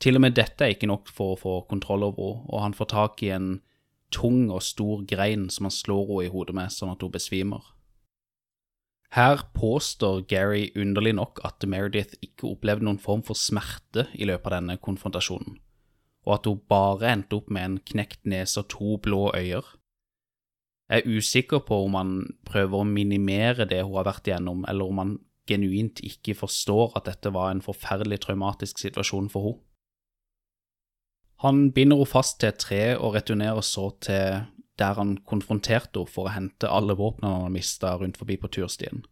Til og med dette er ikke nok for å få kontroll over henne, og han får tak i en tung og stor grein som han slår henne i hodet med, sånn at hun besvimer. Her påstår Gary underlig nok at Meredith ikke opplevde noen form for smerte i løpet av denne konfrontasjonen, og at hun bare endte opp med en knekt nese og to blå øyer. Jeg er usikker på om han prøver å minimere det hun har vært igjennom, eller om han genuint ikke forstår at dette var en forferdelig traumatisk situasjon for henne. Han binder henne fast til et tre og returnerer så til der han konfronterte henne for å hente alle våpnene han har mista rundt forbi på turstien.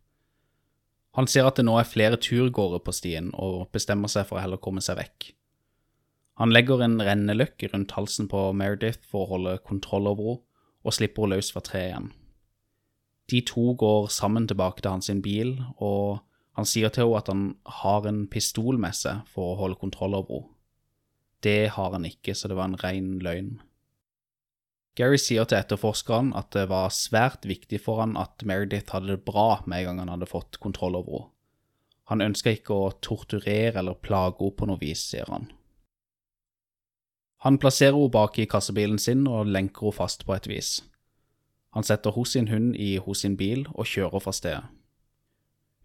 Han ser at det nå er flere turgåere på stien, og bestemmer seg for å heller komme seg vekk. Han legger en renneløkke rundt halsen på Meredith for å holde kontroll over henne, og slipper henne løs fra treet igjen. De to går sammen tilbake til hans bil, og han sier til henne at han har en pistol med seg for å holde kontroll over henne. Det har han ikke, så det var en ren løgn. Gary sier til etterforskeren at det var svært viktig for han at Meredith hadde det bra med en gang han hadde fått kontroll over henne. Han ønska ikke å torturere eller plage henne på noe vis, sier han. Han plasserer henne bak i kassebilen sin og lenker henne fast på et vis. Han setter hos sin hund i hos sin bil og kjører fra stedet.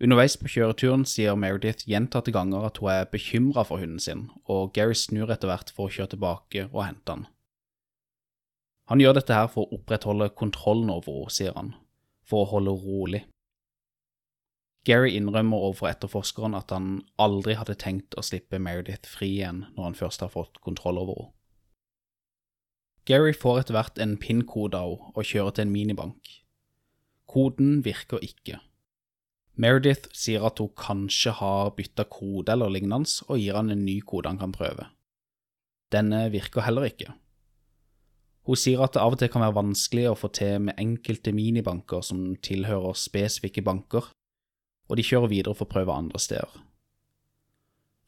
Underveis på kjøreturen sier Meredith gjentatte ganger at hun er bekymra for hunden sin, og Gary snur etter hvert for å kjøre tilbake og hente han. Han gjør dette her for å opprettholde kontrollen over henne, sier han, for å holde henne rolig. Gary innrømmer overfor etterforskeren at han aldri hadde tenkt å slippe Meredith fri igjen når han først har fått kontroll over henne. Gary får etter hvert en PIN-kode av henne og kjører til en minibank. Koden virker ikke. Meredith sier at hun kanskje har bytta kode eller lignende, og gir han en ny kode han kan prøve. Denne virker heller ikke. Hun sier at det av og til kan være vanskelig å få til med enkelte minibanker som tilhører spesifikke banker, og de kjører videre for å prøve andre steder.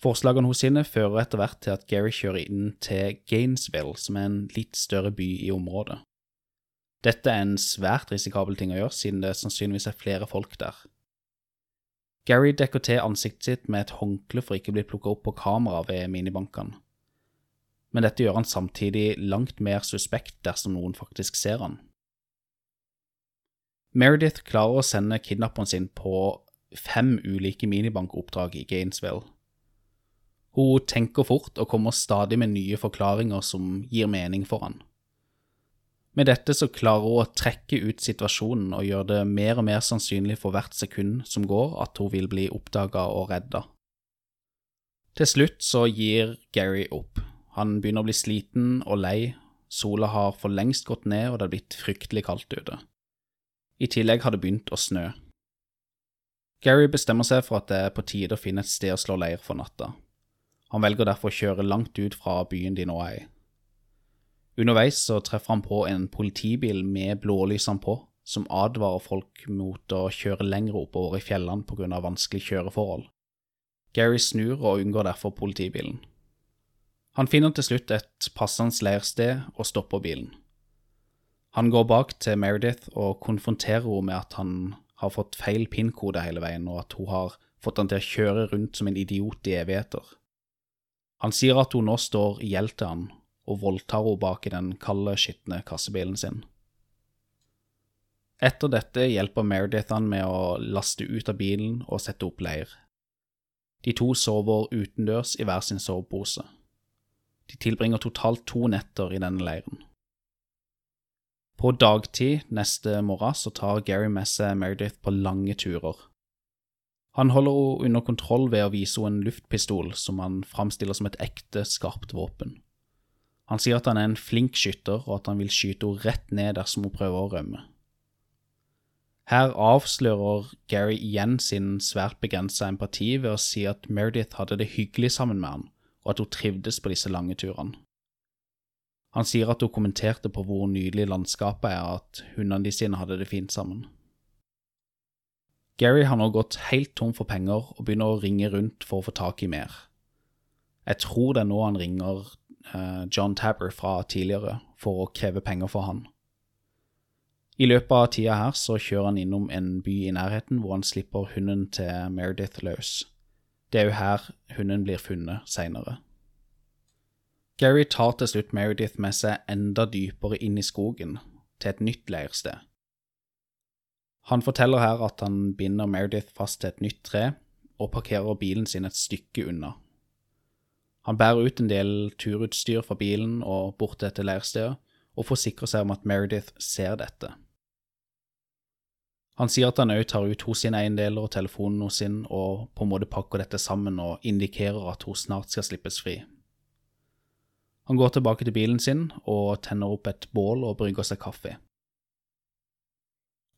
Forslagene hos sine fører etter hvert til at Gary kjører inn til Gainesville, som er en litt større by i området. Dette er en svært risikabel ting å gjøre, siden det sannsynligvis er flere folk der. Gary dekker til ansiktet sitt med et håndkle for ikke å bli plukket opp på kamera ved minibankene. Men dette gjør han samtidig langt mer suspekt dersom noen faktisk ser han. Meredith klarer å sende kidnapperen sin på fem ulike minibankoppdrag i Gainesville. Hun tenker fort og kommer stadig med nye forklaringer som gir mening for han. Med dette så klarer hun å trekke ut situasjonen og gjøre det mer og mer sannsynlig for hvert sekund som går at hun vil bli oppdaga og redda. Til slutt så gir Gary opp. Han begynner å bli sliten og lei, sola har for lengst gått ned og det er blitt fryktelig kaldt ute. I tillegg har det begynt å snø. Gary bestemmer seg for at det er på tide å finne et sted å slå leir for natta. Han velger derfor å kjøre langt ut fra byen de nå er i. Underveis så treffer han på en politibil med blålysene på, som advarer folk mot å kjøre lenger oppover i fjellene pga. vanskelige kjøreforhold. Gary snur og unngår derfor politibilen. Han finner til slutt et passende leirsted og stopper bilen. Han går bak til Meredith og konfronterer henne med at han har fått feil PIN-kode hele veien, og at hun har fått han til å kjøre rundt som en idiot i evigheter. Han sier at hun nå står i gjeld til han, og voldtar henne bak i den kalde, skitne kassebilen sin. Etter dette hjelper Meredith han med å laste ut av bilen og sette opp leir. De to sover utendørs i hver sin sovepose. De tilbringer totalt to netter i denne leiren. På dagtid neste morgen så tar Gary med seg Meredith på lange turer. Han holder henne under kontroll ved å vise henne en luftpistol som han framstiller som et ekte, skarpt våpen. Han sier at han er en flink skytter, og at han vil skyte henne rett ned dersom hun prøver å rømme. Her avslører Gary igjen sin svært begrensa empati ved å si at Meredith hadde det hyggelig sammen med han, og at hun trivdes på disse lange turene. Han sier at hun kommenterte på hvor nydelig landskapet er, at hundene de sine hadde det fint sammen. Gary har nå gått helt tom for penger og begynner å ringe rundt for å få tak i mer. Jeg tror det er nå han ringer John Tabber fra tidligere for å kreve penger for han. I løpet av tida her så kjører han innom en by i nærheten hvor han slipper hunden til Meredith løs. Det er jo her hunden blir funnet seinere. Gary tar til slutt Meredith med seg enda dypere inn i skogen, til et nytt leirsted. Han forteller her at han binder Meredith fast til et nytt tre, og parkerer bilen sin et stykke unna. Han bærer ut en del turutstyr fra bilen og bort til dette leirstedet, og forsikrer seg om at Meredith ser dette. Han sier at han òg tar ut hos sine eiendeler og telefonen hos sin, og på en måte pakker dette sammen og indikerer at hun snart skal slippes fri. Han går tilbake til bilen sin og tenner opp et bål og brygger seg kaffe.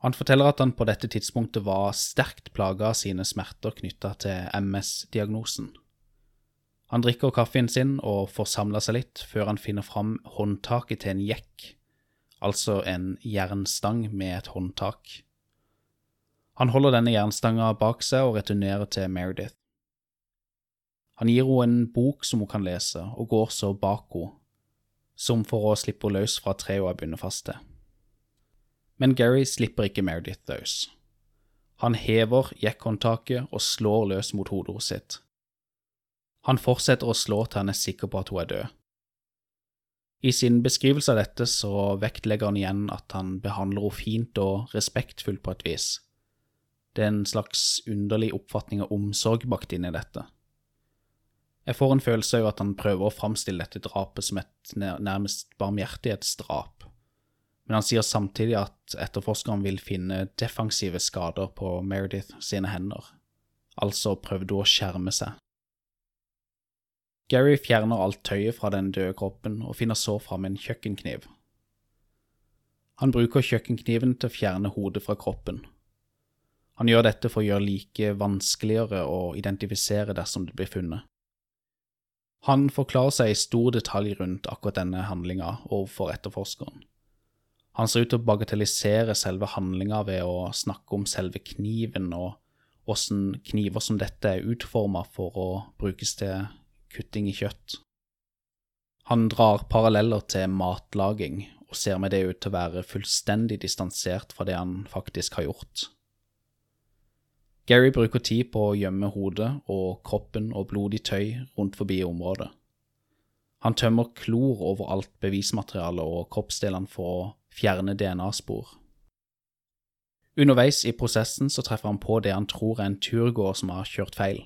Han forteller at han på dette tidspunktet var sterkt plaga av sine smerter knytta til MS-diagnosen. Han drikker kaffen sin og får samla seg litt, før han finner fram håndtaket til en jekk, altså en jernstang med et håndtak. Han holder denne jernstanga bak seg og returnerer til Meredith. Han gir henne en bok som hun kan lese, og går så bak henne, som for å slippe henne løs fra treet hun er bundet fast til. Men Gary slipper ikke Meredith løs. Han hever jekkhåndtaket og slår løs mot hodet sitt. Han fortsetter å slå til han er sikker på at hun er død. I sin beskrivelse av dette så vektlegger han igjen at han behandler henne fint og respektfullt på et vis. Det er en slags underlig oppfatning av omsorg bakt inn i dette. Jeg får en følelse av at han prøver å framstille dette drapet som et nærmest barmhjertighetsdrap, men han sier samtidig at etterforskeren vil finne defensive skader på Meredith sine hender, altså prøvde hun å skjerme seg Gary fjerner alt tøyet fra den døde kroppen og finner så fram en kjøkkenkniv. Han bruker kjøkkenkniven til å fjerne hodet fra kroppen. Han gjør dette for å gjøre like vanskeligere å identifisere dersom det blir funnet. Han forklarer seg i stor detalj rundt akkurat denne handlinga overfor etterforskeren. Han ser ut til å bagatellisere selve handlinga ved å snakke om selve kniven og åssen kniver som dette er utforma for å brukes til kutting i kjøtt. Han drar paralleller til matlaging og ser med det ut til å være fullstendig distansert fra det han faktisk har gjort. Gary bruker tid på å gjemme hodet og kroppen og blodig tøy rundt forbi området. Han tømmer klor over alt bevismateriale og kroppsdelene for å fjerne DNA-spor. Underveis i prosessen så treffer han på det han tror er en turgåer som har kjørt feil.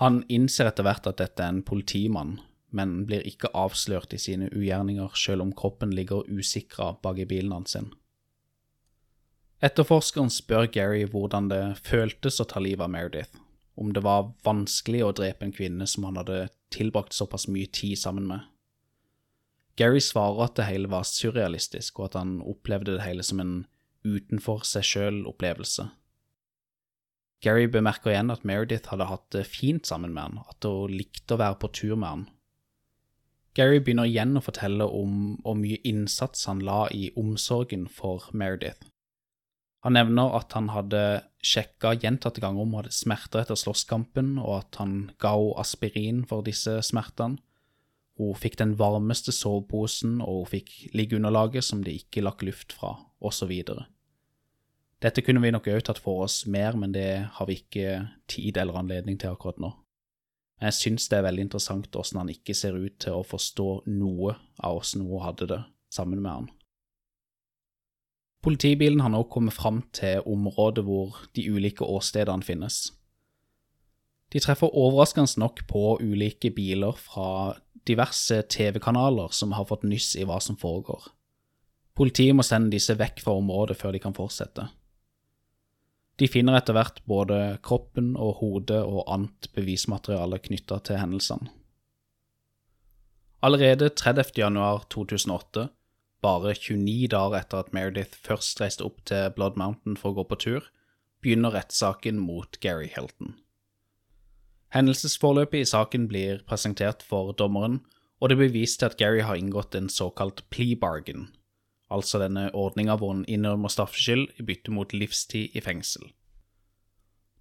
Han innser etter hvert at dette er en politimann, men blir ikke avslørt i sine ugjerninger selv om kroppen ligger usikra bak i bilen hans. sin. Etterforskeren spør Gary hvordan det føltes å ta livet av Meredith, om det var vanskelig å drepe en kvinne som han hadde tilbrakt såpass mye tid sammen med. Gary svarer at det hele var surrealistisk, og at han opplevde det hele som en utenfor seg sjøl-opplevelse. Gary bemerker igjen at Meredith hadde hatt det fint sammen med han, at hun likte å være på tur med han. Gary begynner igjen å fortelle om hvor mye innsats han la i omsorgen for Meredith. Han nevner at han hadde sjekka gjentatte ganger om hun hadde smerter etter slåsskampen, og at han ga henne aspirin for disse smertene. Hun fikk den varmeste soveposen, og hun fikk liggeunderlaget som det ikke lakk luft fra, osv. Dette kunne vi nok òg tatt for oss mer, men det har vi ikke tid eller anledning til akkurat nå. Men jeg syns det er veldig interessant hvordan han ikke ser ut til å forstå noe av åssen hun hadde det sammen med han. Politibilen har nå kommet fram til området hvor de ulike åstedene finnes. De treffer overraskende nok på ulike biler fra diverse TV-kanaler som har fått nyss i hva som foregår. Politiet må sende disse vekk fra området før de kan fortsette. De finner etter hvert både kroppen og hodet og annet bevismateriale knytta til hendelsene. Allerede 30. januar 2008, bare 29 dager etter at Meredith først reiste opp til Blood Mountain for å gå på tur, begynner rettssaken mot Gary Hilton. Hendelsesforløpet i saken blir presentert for dommeren, og det blir vist til at Gary har inngått en såkalt plea bargain, altså denne ordninga hvor han innrømmer straffskyld i bytte mot livstid i fengsel.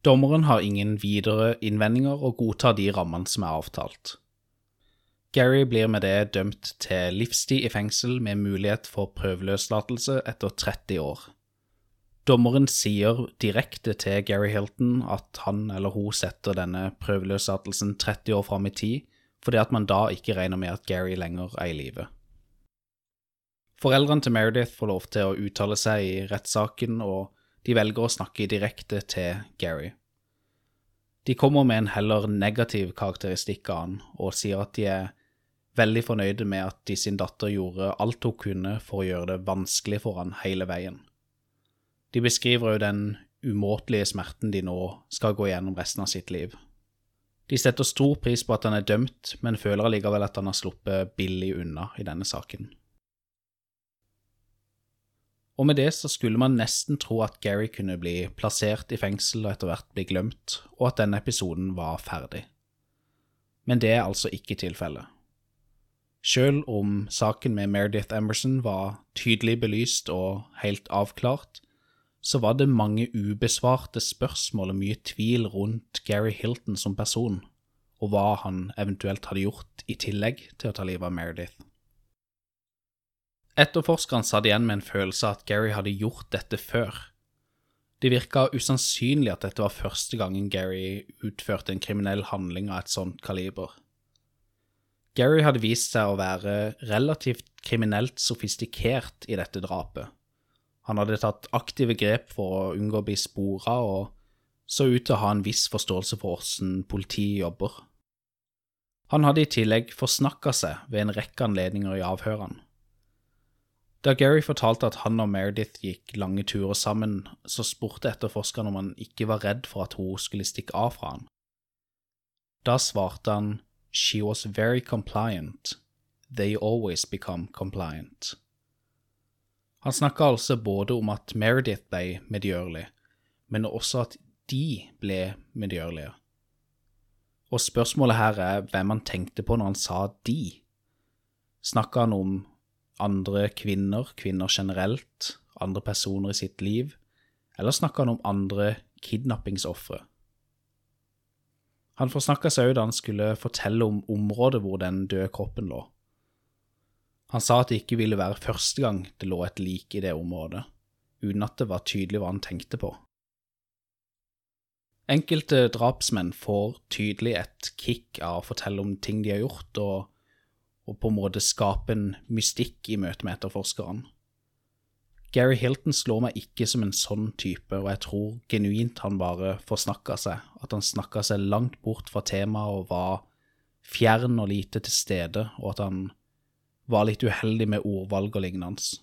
Dommeren har ingen videre innvendinger og godtar de rammene som er avtalt. Gary blir med det dømt til livstid i fengsel med mulighet for prøveløslatelse etter 30 år. Dommeren sier direkte til Gary Hilton at han eller hun setter denne prøveløslatelsen 30 år fram i tid, fordi at man da ikke regner med at Gary lenger er i live. Foreldrene til Meredith får lov til å uttale seg i rettssaken, og de velger å snakke direkte til Gary. De kommer med en heller negativ karakteristikk av han, og sier at de er veldig fornøyde med at de sin datter gjorde alt hun kunne for å gjøre det vanskelig for han hele veien. De beskriver jo den umåtelige smerten de nå skal gå gjennom resten av sitt liv. De setter stor pris på at han er dømt, men føler allikevel at han har sluppet billig unna i denne saken. Og med det så skulle man nesten tro at Gary kunne bli plassert i fengsel og etter hvert bli glemt, og at denne episoden var ferdig. Men det er altså ikke tilfellet. Selv om saken med Meredith Emerson var tydelig belyst og helt avklart, så var det mange ubesvarte spørsmål og mye tvil rundt Gary Hilton som person, og hva han eventuelt hadde gjort i tillegg til å ta livet av Meredith. Etterforskeren satt igjen med en følelse av at Gary hadde gjort dette før. Det virka usannsynlig at dette var første gangen Gary utførte en kriminell handling av et sånt kaliber. Gary hadde vist seg å være relativt kriminelt sofistikert i dette drapet, han hadde tatt aktive grep for å unngå å bli spora, og så ut til å ha en viss forståelse for hvordan politiet jobber. Han hadde i tillegg forsnakka seg ved en rekke anledninger i avhørene. Da Gary fortalte at han og Meredith gikk lange turer sammen, så spurte etterforskeren om han ikke var redd for at hun skulle stikke av fra han. Da svarte han She was very compliant. They always become compliant. Han snakka altså både om at Meredith ble medgjørlig, men også at de ble medgjørlige. Og spørsmålet her er hvem han tenkte på når han sa de. Snakka han om andre kvinner, kvinner generelt, andre personer i sitt liv, eller snakker han om andre kidnappingsofre? Han forsnakka seg òg da han skulle fortelle om området hvor den døde kroppen lå. Han sa at det ikke ville være første gang det lå et lik i det området, uten at det var tydelig hva han tenkte på. Enkelte drapsmenn får tydelig et kick av å fortelle om ting de har gjort, og, og på en måte skape en mystikk i møte med etterforskeren. Gary Hilton slår meg ikke som en sånn type, og jeg tror genuint han bare forsnakka seg, at han snakka seg langt bort fra temaet og var fjern og lite til stede, og at han var litt uheldig med ordvalg og lignende.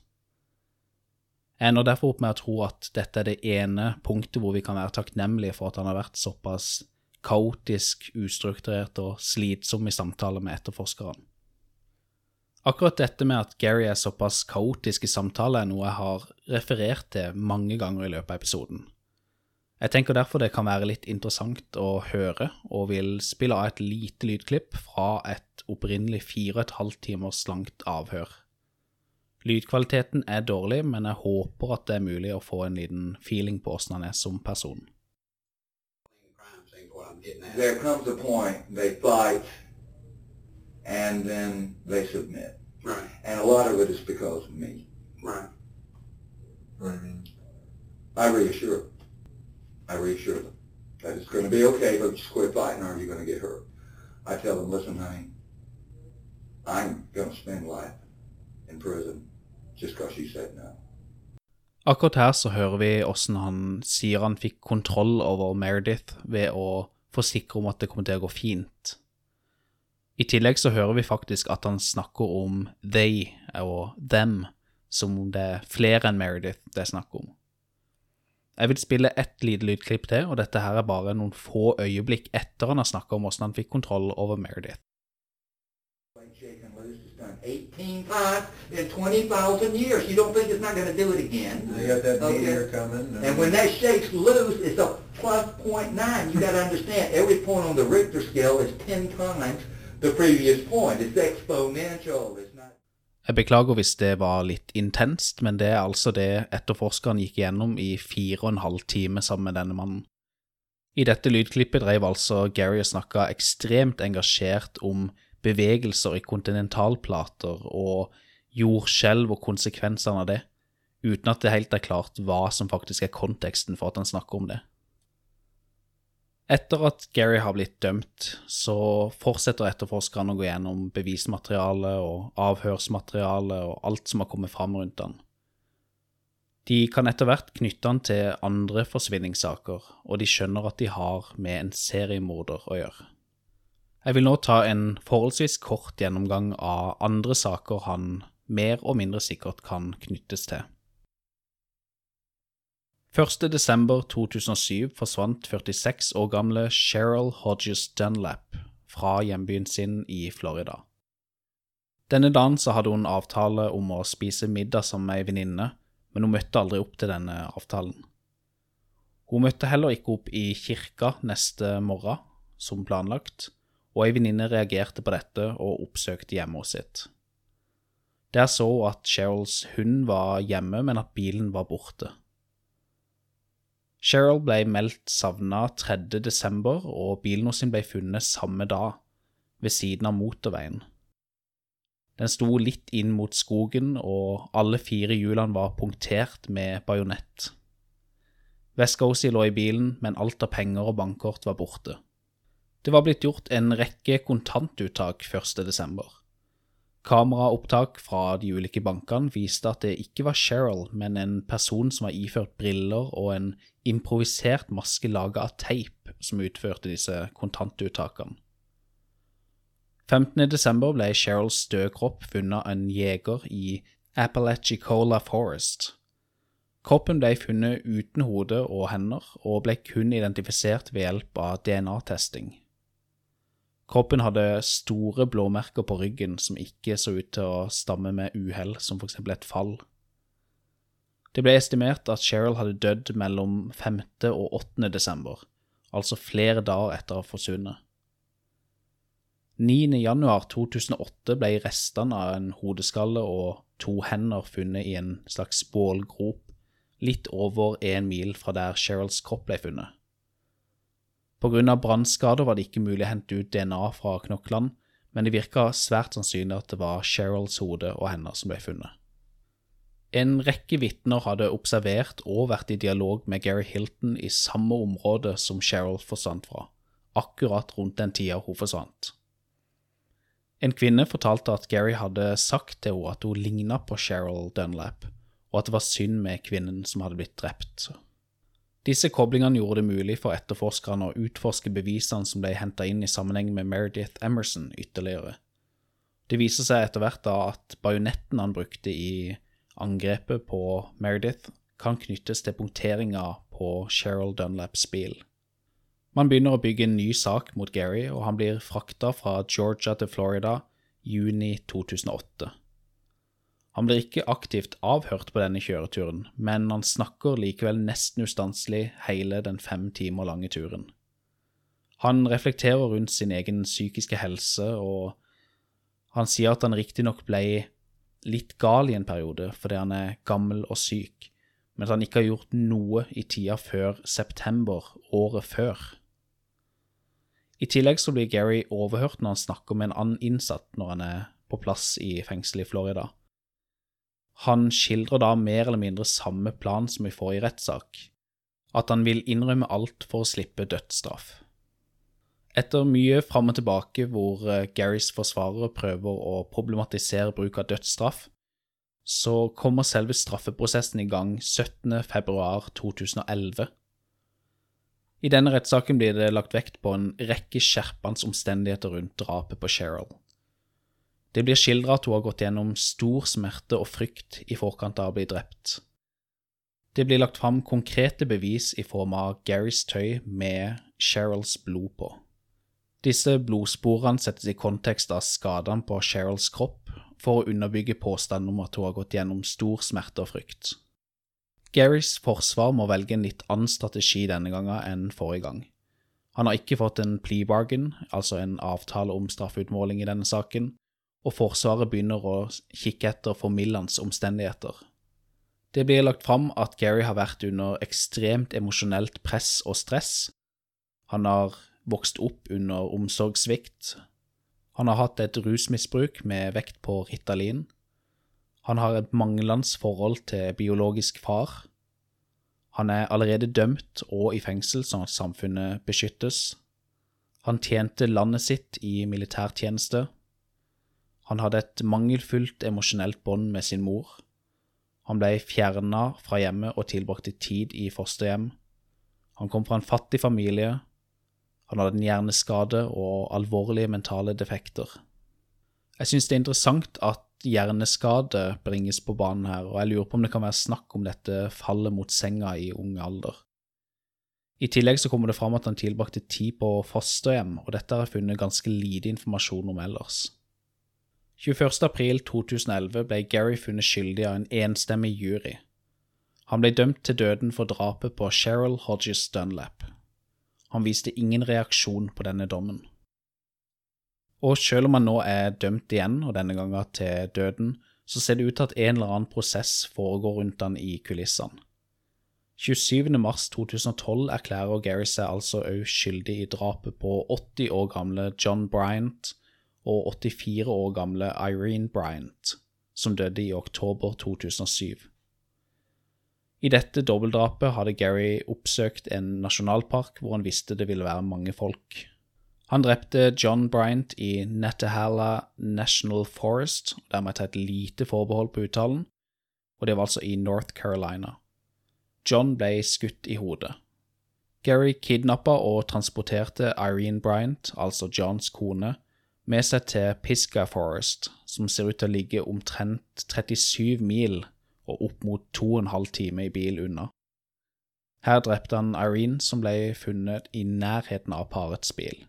Jeg ender derfor opp med å tro at dette er det ene punktet hvor vi kan være takknemlige for at han har vært såpass kaotisk, ustrukturert og slitsom i samtale med etterforskeren. Akkurat dette med at Gary er såpass kaotisk i samtale, er noe jeg har referert til mange ganger i løpet av episoden. Jeg tenker derfor det kan være litt interessant å høre, og vil spille av et lite lydklipp fra et opprinnelig fire og et halvt timers langt avhør. Lydkvaliteten er dårlig, men jeg håper at det er mulig å få en liten feeling på åssen han er som person. There comes a point they fight and then they submit. Right. And a lot of it is because of me. Right. What do you mean? I reassure them. I reassure them that it's going to be okay, but just quit fighting or you're going to get hurt. I tell them, listen, honey, I'm going to spend life in prison just because you said no. Akkurat her så hører vi åssen han sier han fikk kontroll over Meredith ved å forsikre om at det kommer til å gå fint. I tillegg så hører vi faktisk at han snakker om they og them, som om det er flere enn Meredith det er snakk om. Jeg vil spille ett lite lydklipp til, og dette her er bare noen få øyeblikk etter han har snakka om hvordan han fikk kontroll over Meredith. Shake and loose has done 18 times in 20,000 years. You don't think it's not going to do it again? They got that Okay. meteor coming. And when that shakes loose, it's a plus point nine. You got to understand, every point on the Richter scale is ten times Jeg beklager hvis det var litt intenst, men det er altså det etterforskeren gikk gjennom i fire og en halv time sammen med denne mannen. I dette lydklippet drev altså Gary og snakka ekstremt engasjert om bevegelser i kontinentalplater og jordskjelv og konsekvensene av det, uten at det helt er klart hva som faktisk er konteksten for at han snakker om det. Etter at Gary har blitt dømt, så fortsetter etterforskerne å gå gjennom bevismateriale og avhørsmateriale og alt som har kommet fram rundt han. De kan etter hvert knytte han til andre forsvinningssaker, og de skjønner at de har med en seriemorder å gjøre. Jeg vil nå ta en forholdsvis kort gjennomgang av andre saker han mer og mindre sikkert kan knyttes til. 1. desember 2007 forsvant 46 år gamle Cheryl Hodges Dunlap fra hjembyen sin i Florida. Denne dagen så hadde hun avtale om å spise middag sammen med ei venninne, men hun møtte aldri opp til denne avtalen. Hun møtte heller ikke opp i kirka neste morgen, som planlagt, og ei venninne reagerte på dette og oppsøkte hjemmet sitt. Der så hun at Cheryls hund var hjemme, men at bilen var borte. Cheryl ble meldt savna 3. desember, og bilen hennes ble funnet samme dag, ved siden av motorveien. Den sto litt inn mot skogen, og alle fire hjulene var punktert med bajonett. Veska hennes lå i bilen, men alt av penger og bankkort var borte. Det var blitt gjort en rekke kontantuttak 1. desember. Kameraopptak fra de ulike bankene viste at det ikke var Cheryl, men en person som var iført briller og en improvisert maske laga av teip, som utførte disse kontantuttakene. 15. desember ble Cheryls døde kropp funnet av en jeger i Appalachicola Forest. Kroppen ble funnet uten hode og hender, og ble kun identifisert ved hjelp av DNA-testing. Kroppen hadde store blåmerker på ryggen som ikke så ut til å stamme med uhell, som for eksempel et fall. Det ble estimert at Cheryl hadde dødd mellom 5. og 8. desember, altså flere dager etter å ha forsvunnet. 9. januar 2008 ble restene av en hodeskalle og to hender funnet i en slags bålgrop litt over en mil fra der Cheryls kropp ble funnet. Av brannskader var det ikke mulig å hente ut DNA fra knoklene, men det virka svært sannsynlig at det var Sheryls hode og hender som ble funnet. En rekke vitner hadde observert og vært i dialog med Gary Hilton i samme område som Cheryl forsvant fra, akkurat rundt den tida hun forsvant. En kvinne fortalte at Gary hadde sagt til henne at hun ligna på Cheryl Dunlap, og at det var synd med kvinnen som hadde blitt drept. Disse koblingene gjorde det mulig for etterforskerne å utforske bevisene som ble henta inn i sammenheng med Meredith Emerson ytterligere. Det viser seg etter hvert da at bajonetten han brukte i angrepet på Meredith, kan knyttes til punkteringa på Cheryl Dunlaps bil. Man begynner å bygge en ny sak mot Gary, og han blir frakta fra Georgia til Florida juni 2008. Han blir ikke aktivt avhørt på denne kjøreturen, men han snakker likevel nesten ustanselig hele den fem timer lange turen. Han reflekterer rundt sin egen psykiske helse, og han sier at han riktignok ble litt gal i en periode fordi han er gammel og syk, men at han ikke har gjort noe i tida før september året før. I tillegg så blir Gary overhørt når han snakker med en annen innsatt når han er på plass i fengselet i Florida. Han skildrer da mer eller mindre samme plan som i forrige rettssak, at han vil innrømme alt for å slippe dødsstraff. Etter mye fram og tilbake hvor eh, Garys forsvarere prøver å problematisere bruk av dødsstraff, så kommer selve straffeprosessen i gang 17. februar 2011 i denne rettssaken blir det lagt vekt på en rekke skjerpende omstendigheter rundt drapet på Cheryl. Det blir skildret at hun har gått gjennom stor smerte og frykt i forkant av å bli drept. Det blir lagt fram konkrete bevis i form av Garys tøy med Cheryls blod på. Disse blodsporene settes i kontekst av skadene på Cheryls kropp for å underbygge påstanden om at hun har gått gjennom stor smerte og frykt. Garys forsvar må velge en litt annen strategi denne gangen enn forrige gang. Han har ikke fått en plea bargain, altså en avtale om straffeutmåling i denne saken, og Forsvaret begynner å kikke etter formildende omstendigheter. Det blir lagt fram at Gary har vært under ekstremt emosjonelt press og stress. Han har vokst opp under omsorgssvikt. Han har hatt et rusmisbruk med vekt på Ritalin. Han har et manglende forhold til biologisk far. Han er allerede dømt og i fengsel, sånn at samfunnet beskyttes. Han tjente landet sitt i militærtjeneste. Han hadde et mangelfullt emosjonelt bånd med sin mor. Han ble fjerna fra hjemmet og tilbrakte tid i fosterhjem. Han kom fra en fattig familie. Han hadde en hjerneskade og alvorlige mentale defekter. Jeg synes det er interessant at hjerneskade bringes på banen her, og jeg lurer på om det kan være snakk om dette fallet mot senga i ung alder. I tillegg så kommer det fram at han tilbrakte tid på fosterhjem, og dette har jeg funnet ganske lite informasjon om ellers. 21.4.2011 ble Gary funnet skyldig av en enstemmig jury. Han ble dømt til døden for drapet på Cheryl Hodges Dunlap. Han viste ingen reaksjon på denne dommen. Og selv om han nå er dømt igjen, og denne gangen til døden, så ser det ut til at en eller annen prosess foregår rundt han i kulissene. 27.3.2012 erklærer Gary seg altså også skyldig i drapet på 80 år gamle John Bryant og 84 år gamle Irene Bryant, som døde i oktober 2007. I dette dobbeltdrapet hadde Gary oppsøkt en nasjonalpark hvor han visste det ville være mange folk. Han drepte John Bryant i Nettahala National Forest, der må jeg ta et lite forbehold på uttalen, og det var altså i North Carolina. John ble skutt i hodet. Gary kidnappa og transporterte Irene Bryant, altså Johns kone, med seg til Pisgah Forest, som ser ut til å ligge omtrent 37 mil og opp mot to og en halv time i bil unna. Her drepte han Irene, som ble funnet i nærheten av parets bil.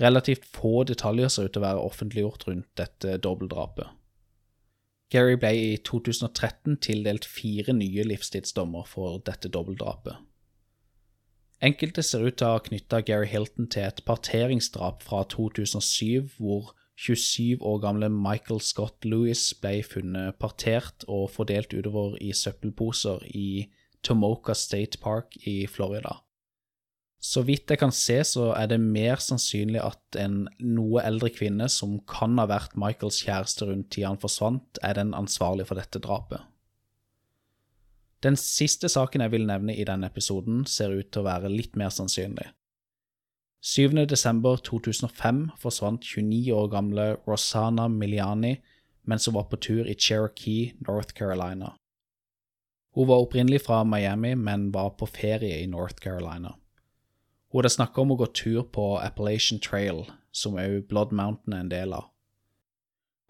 Relativt få detaljer ser ut til å være offentliggjort rundt dette dobbeltdrapet. Gary ble i 2013 tildelt fire nye livstidsdommer for dette dobbeltdrapet. Enkelte ser ut til å ha knytta Gary Hilton til et parteringsdrap fra 2007, hvor 27 år gamle Michael Scott Lewis ble funnet partert og fordelt utover i søppelposer i Tomoka State Park i Florida. Så vidt jeg kan se, så er det mer sannsynlig at en noe eldre kvinne som kan ha vært Michaels kjæreste rundt tida han forsvant, er den ansvarlige for dette drapet. Den siste saken jeg vil nevne i denne episoden, ser ut til å være litt mer sannsynlig. 7. desember 2005 forsvant 29 år gamle Rosanna Miliani mens hun var på tur i Cherokee, North Carolina. Hun var opprinnelig fra Miami, men var på ferie i North Carolina. Hun hadde snakka om å gå tur på Appalachian Trail, som òg Blood Mountain er en del av.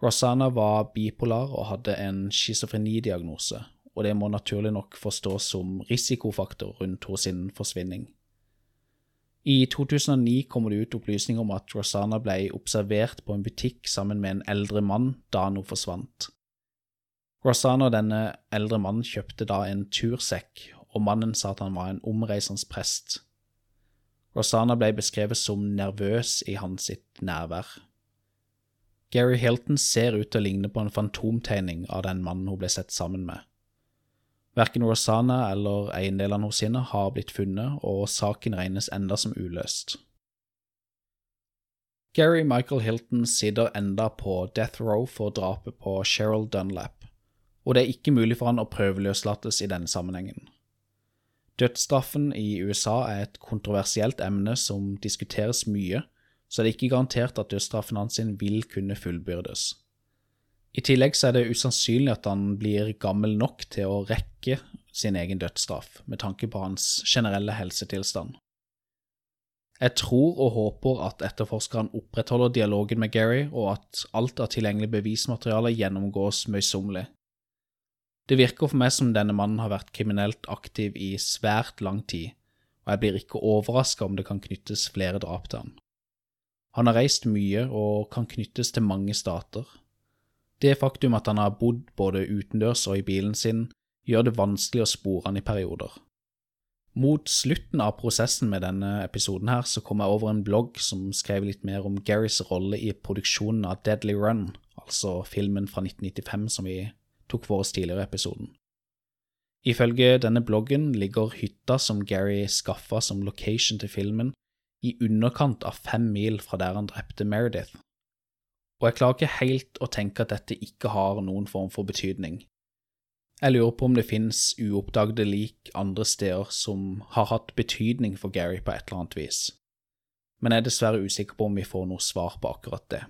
Rosanna var bipolar og hadde en schizofrenidiagnose, og det må naturlig nok forstås som risikofaktor rundt hennes forsvinning. I 2009 kommer det ut opplysninger om at Rosanna ble observert på en butikk sammen med en eldre mann da hun forsvant. Rosanna og denne eldre mannen kjøpte da en tursekk, og mannen sa at han var en omreisende prest. Rosanna ble beskrevet som nervøs i hans sitt nærvær. Gary Hilton ser ut til å ligne på en fantomtegning av den mannen hun ble sett sammen med. Verken Rosanna eller eiendelene hos henne har blitt funnet, og saken regnes enda som uløst. Gary Michael Hilton sitter enda på death row for drapet på Cheryl Dunlap, og det er ikke mulig for han å prøveløslates i denne sammenhengen. Dødsstraffen i USA er et kontroversielt emne som diskuteres mye, så det er ikke garantert at dødsstraffen hans vil kunne fullbyrdes. I tillegg så er det usannsynlig at han blir gammel nok til å rekke sin egen dødsstraff, med tanke på hans generelle helsetilstand. Jeg tror og håper at etterforskeren opprettholder dialogen med Gary, og at alt av tilgjengelig bevismateriale gjennomgås møysommelig. Det virker for meg som denne mannen har vært kriminelt aktiv i svært lang tid, og jeg blir ikke overraska om det kan knyttes flere drap til han. Han har reist mye og kan knyttes til mange stater. Det faktum at han har bodd både utendørs og i bilen sin, gjør det vanskelig å spore han i perioder. Mot slutten av prosessen med denne episoden her, så kom jeg over en blogg som skrev litt mer om Garys rolle i produksjonen av Deadly Run, altså filmen fra 1995 som vi tok for oss tidligere i episoden. Ifølge denne bloggen ligger hytta som Gary skaffa som location til filmen, i underkant av fem mil fra der han drepte Meredith. Og jeg klarer ikke helt å tenke at dette ikke har noen form for betydning. Jeg lurer på om det finnes uoppdagede lik andre steder som har hatt betydning for Gary på et eller annet vis, men jeg er dessverre usikker på om vi får noe svar på akkurat det.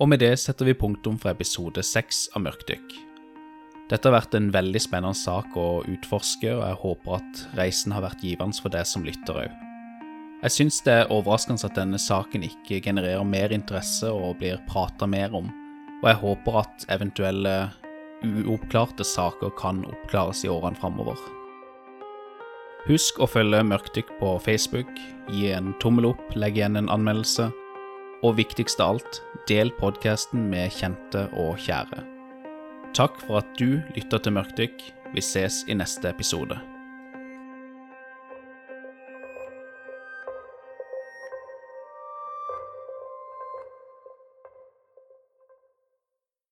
Og med det setter vi punktum for episode seks av Mørkdykk. Dette har vært en veldig spennende sak å utforske, og jeg håper at reisen har vært givende for deg som lytter òg. Jeg syns det er overraskende at denne saken ikke genererer mer interesse og blir prata mer om, og jeg håper at eventuelle uoppklarte saker kan oppklares i årene framover. Husk å følge Mørkdykk på Facebook, gi en tommel opp, legg igjen en anmeldelse, og viktigst av alt, del podkasten med kjente og kjære. Takk for at du lytter til Mørkdykk. Vi ses i neste episode.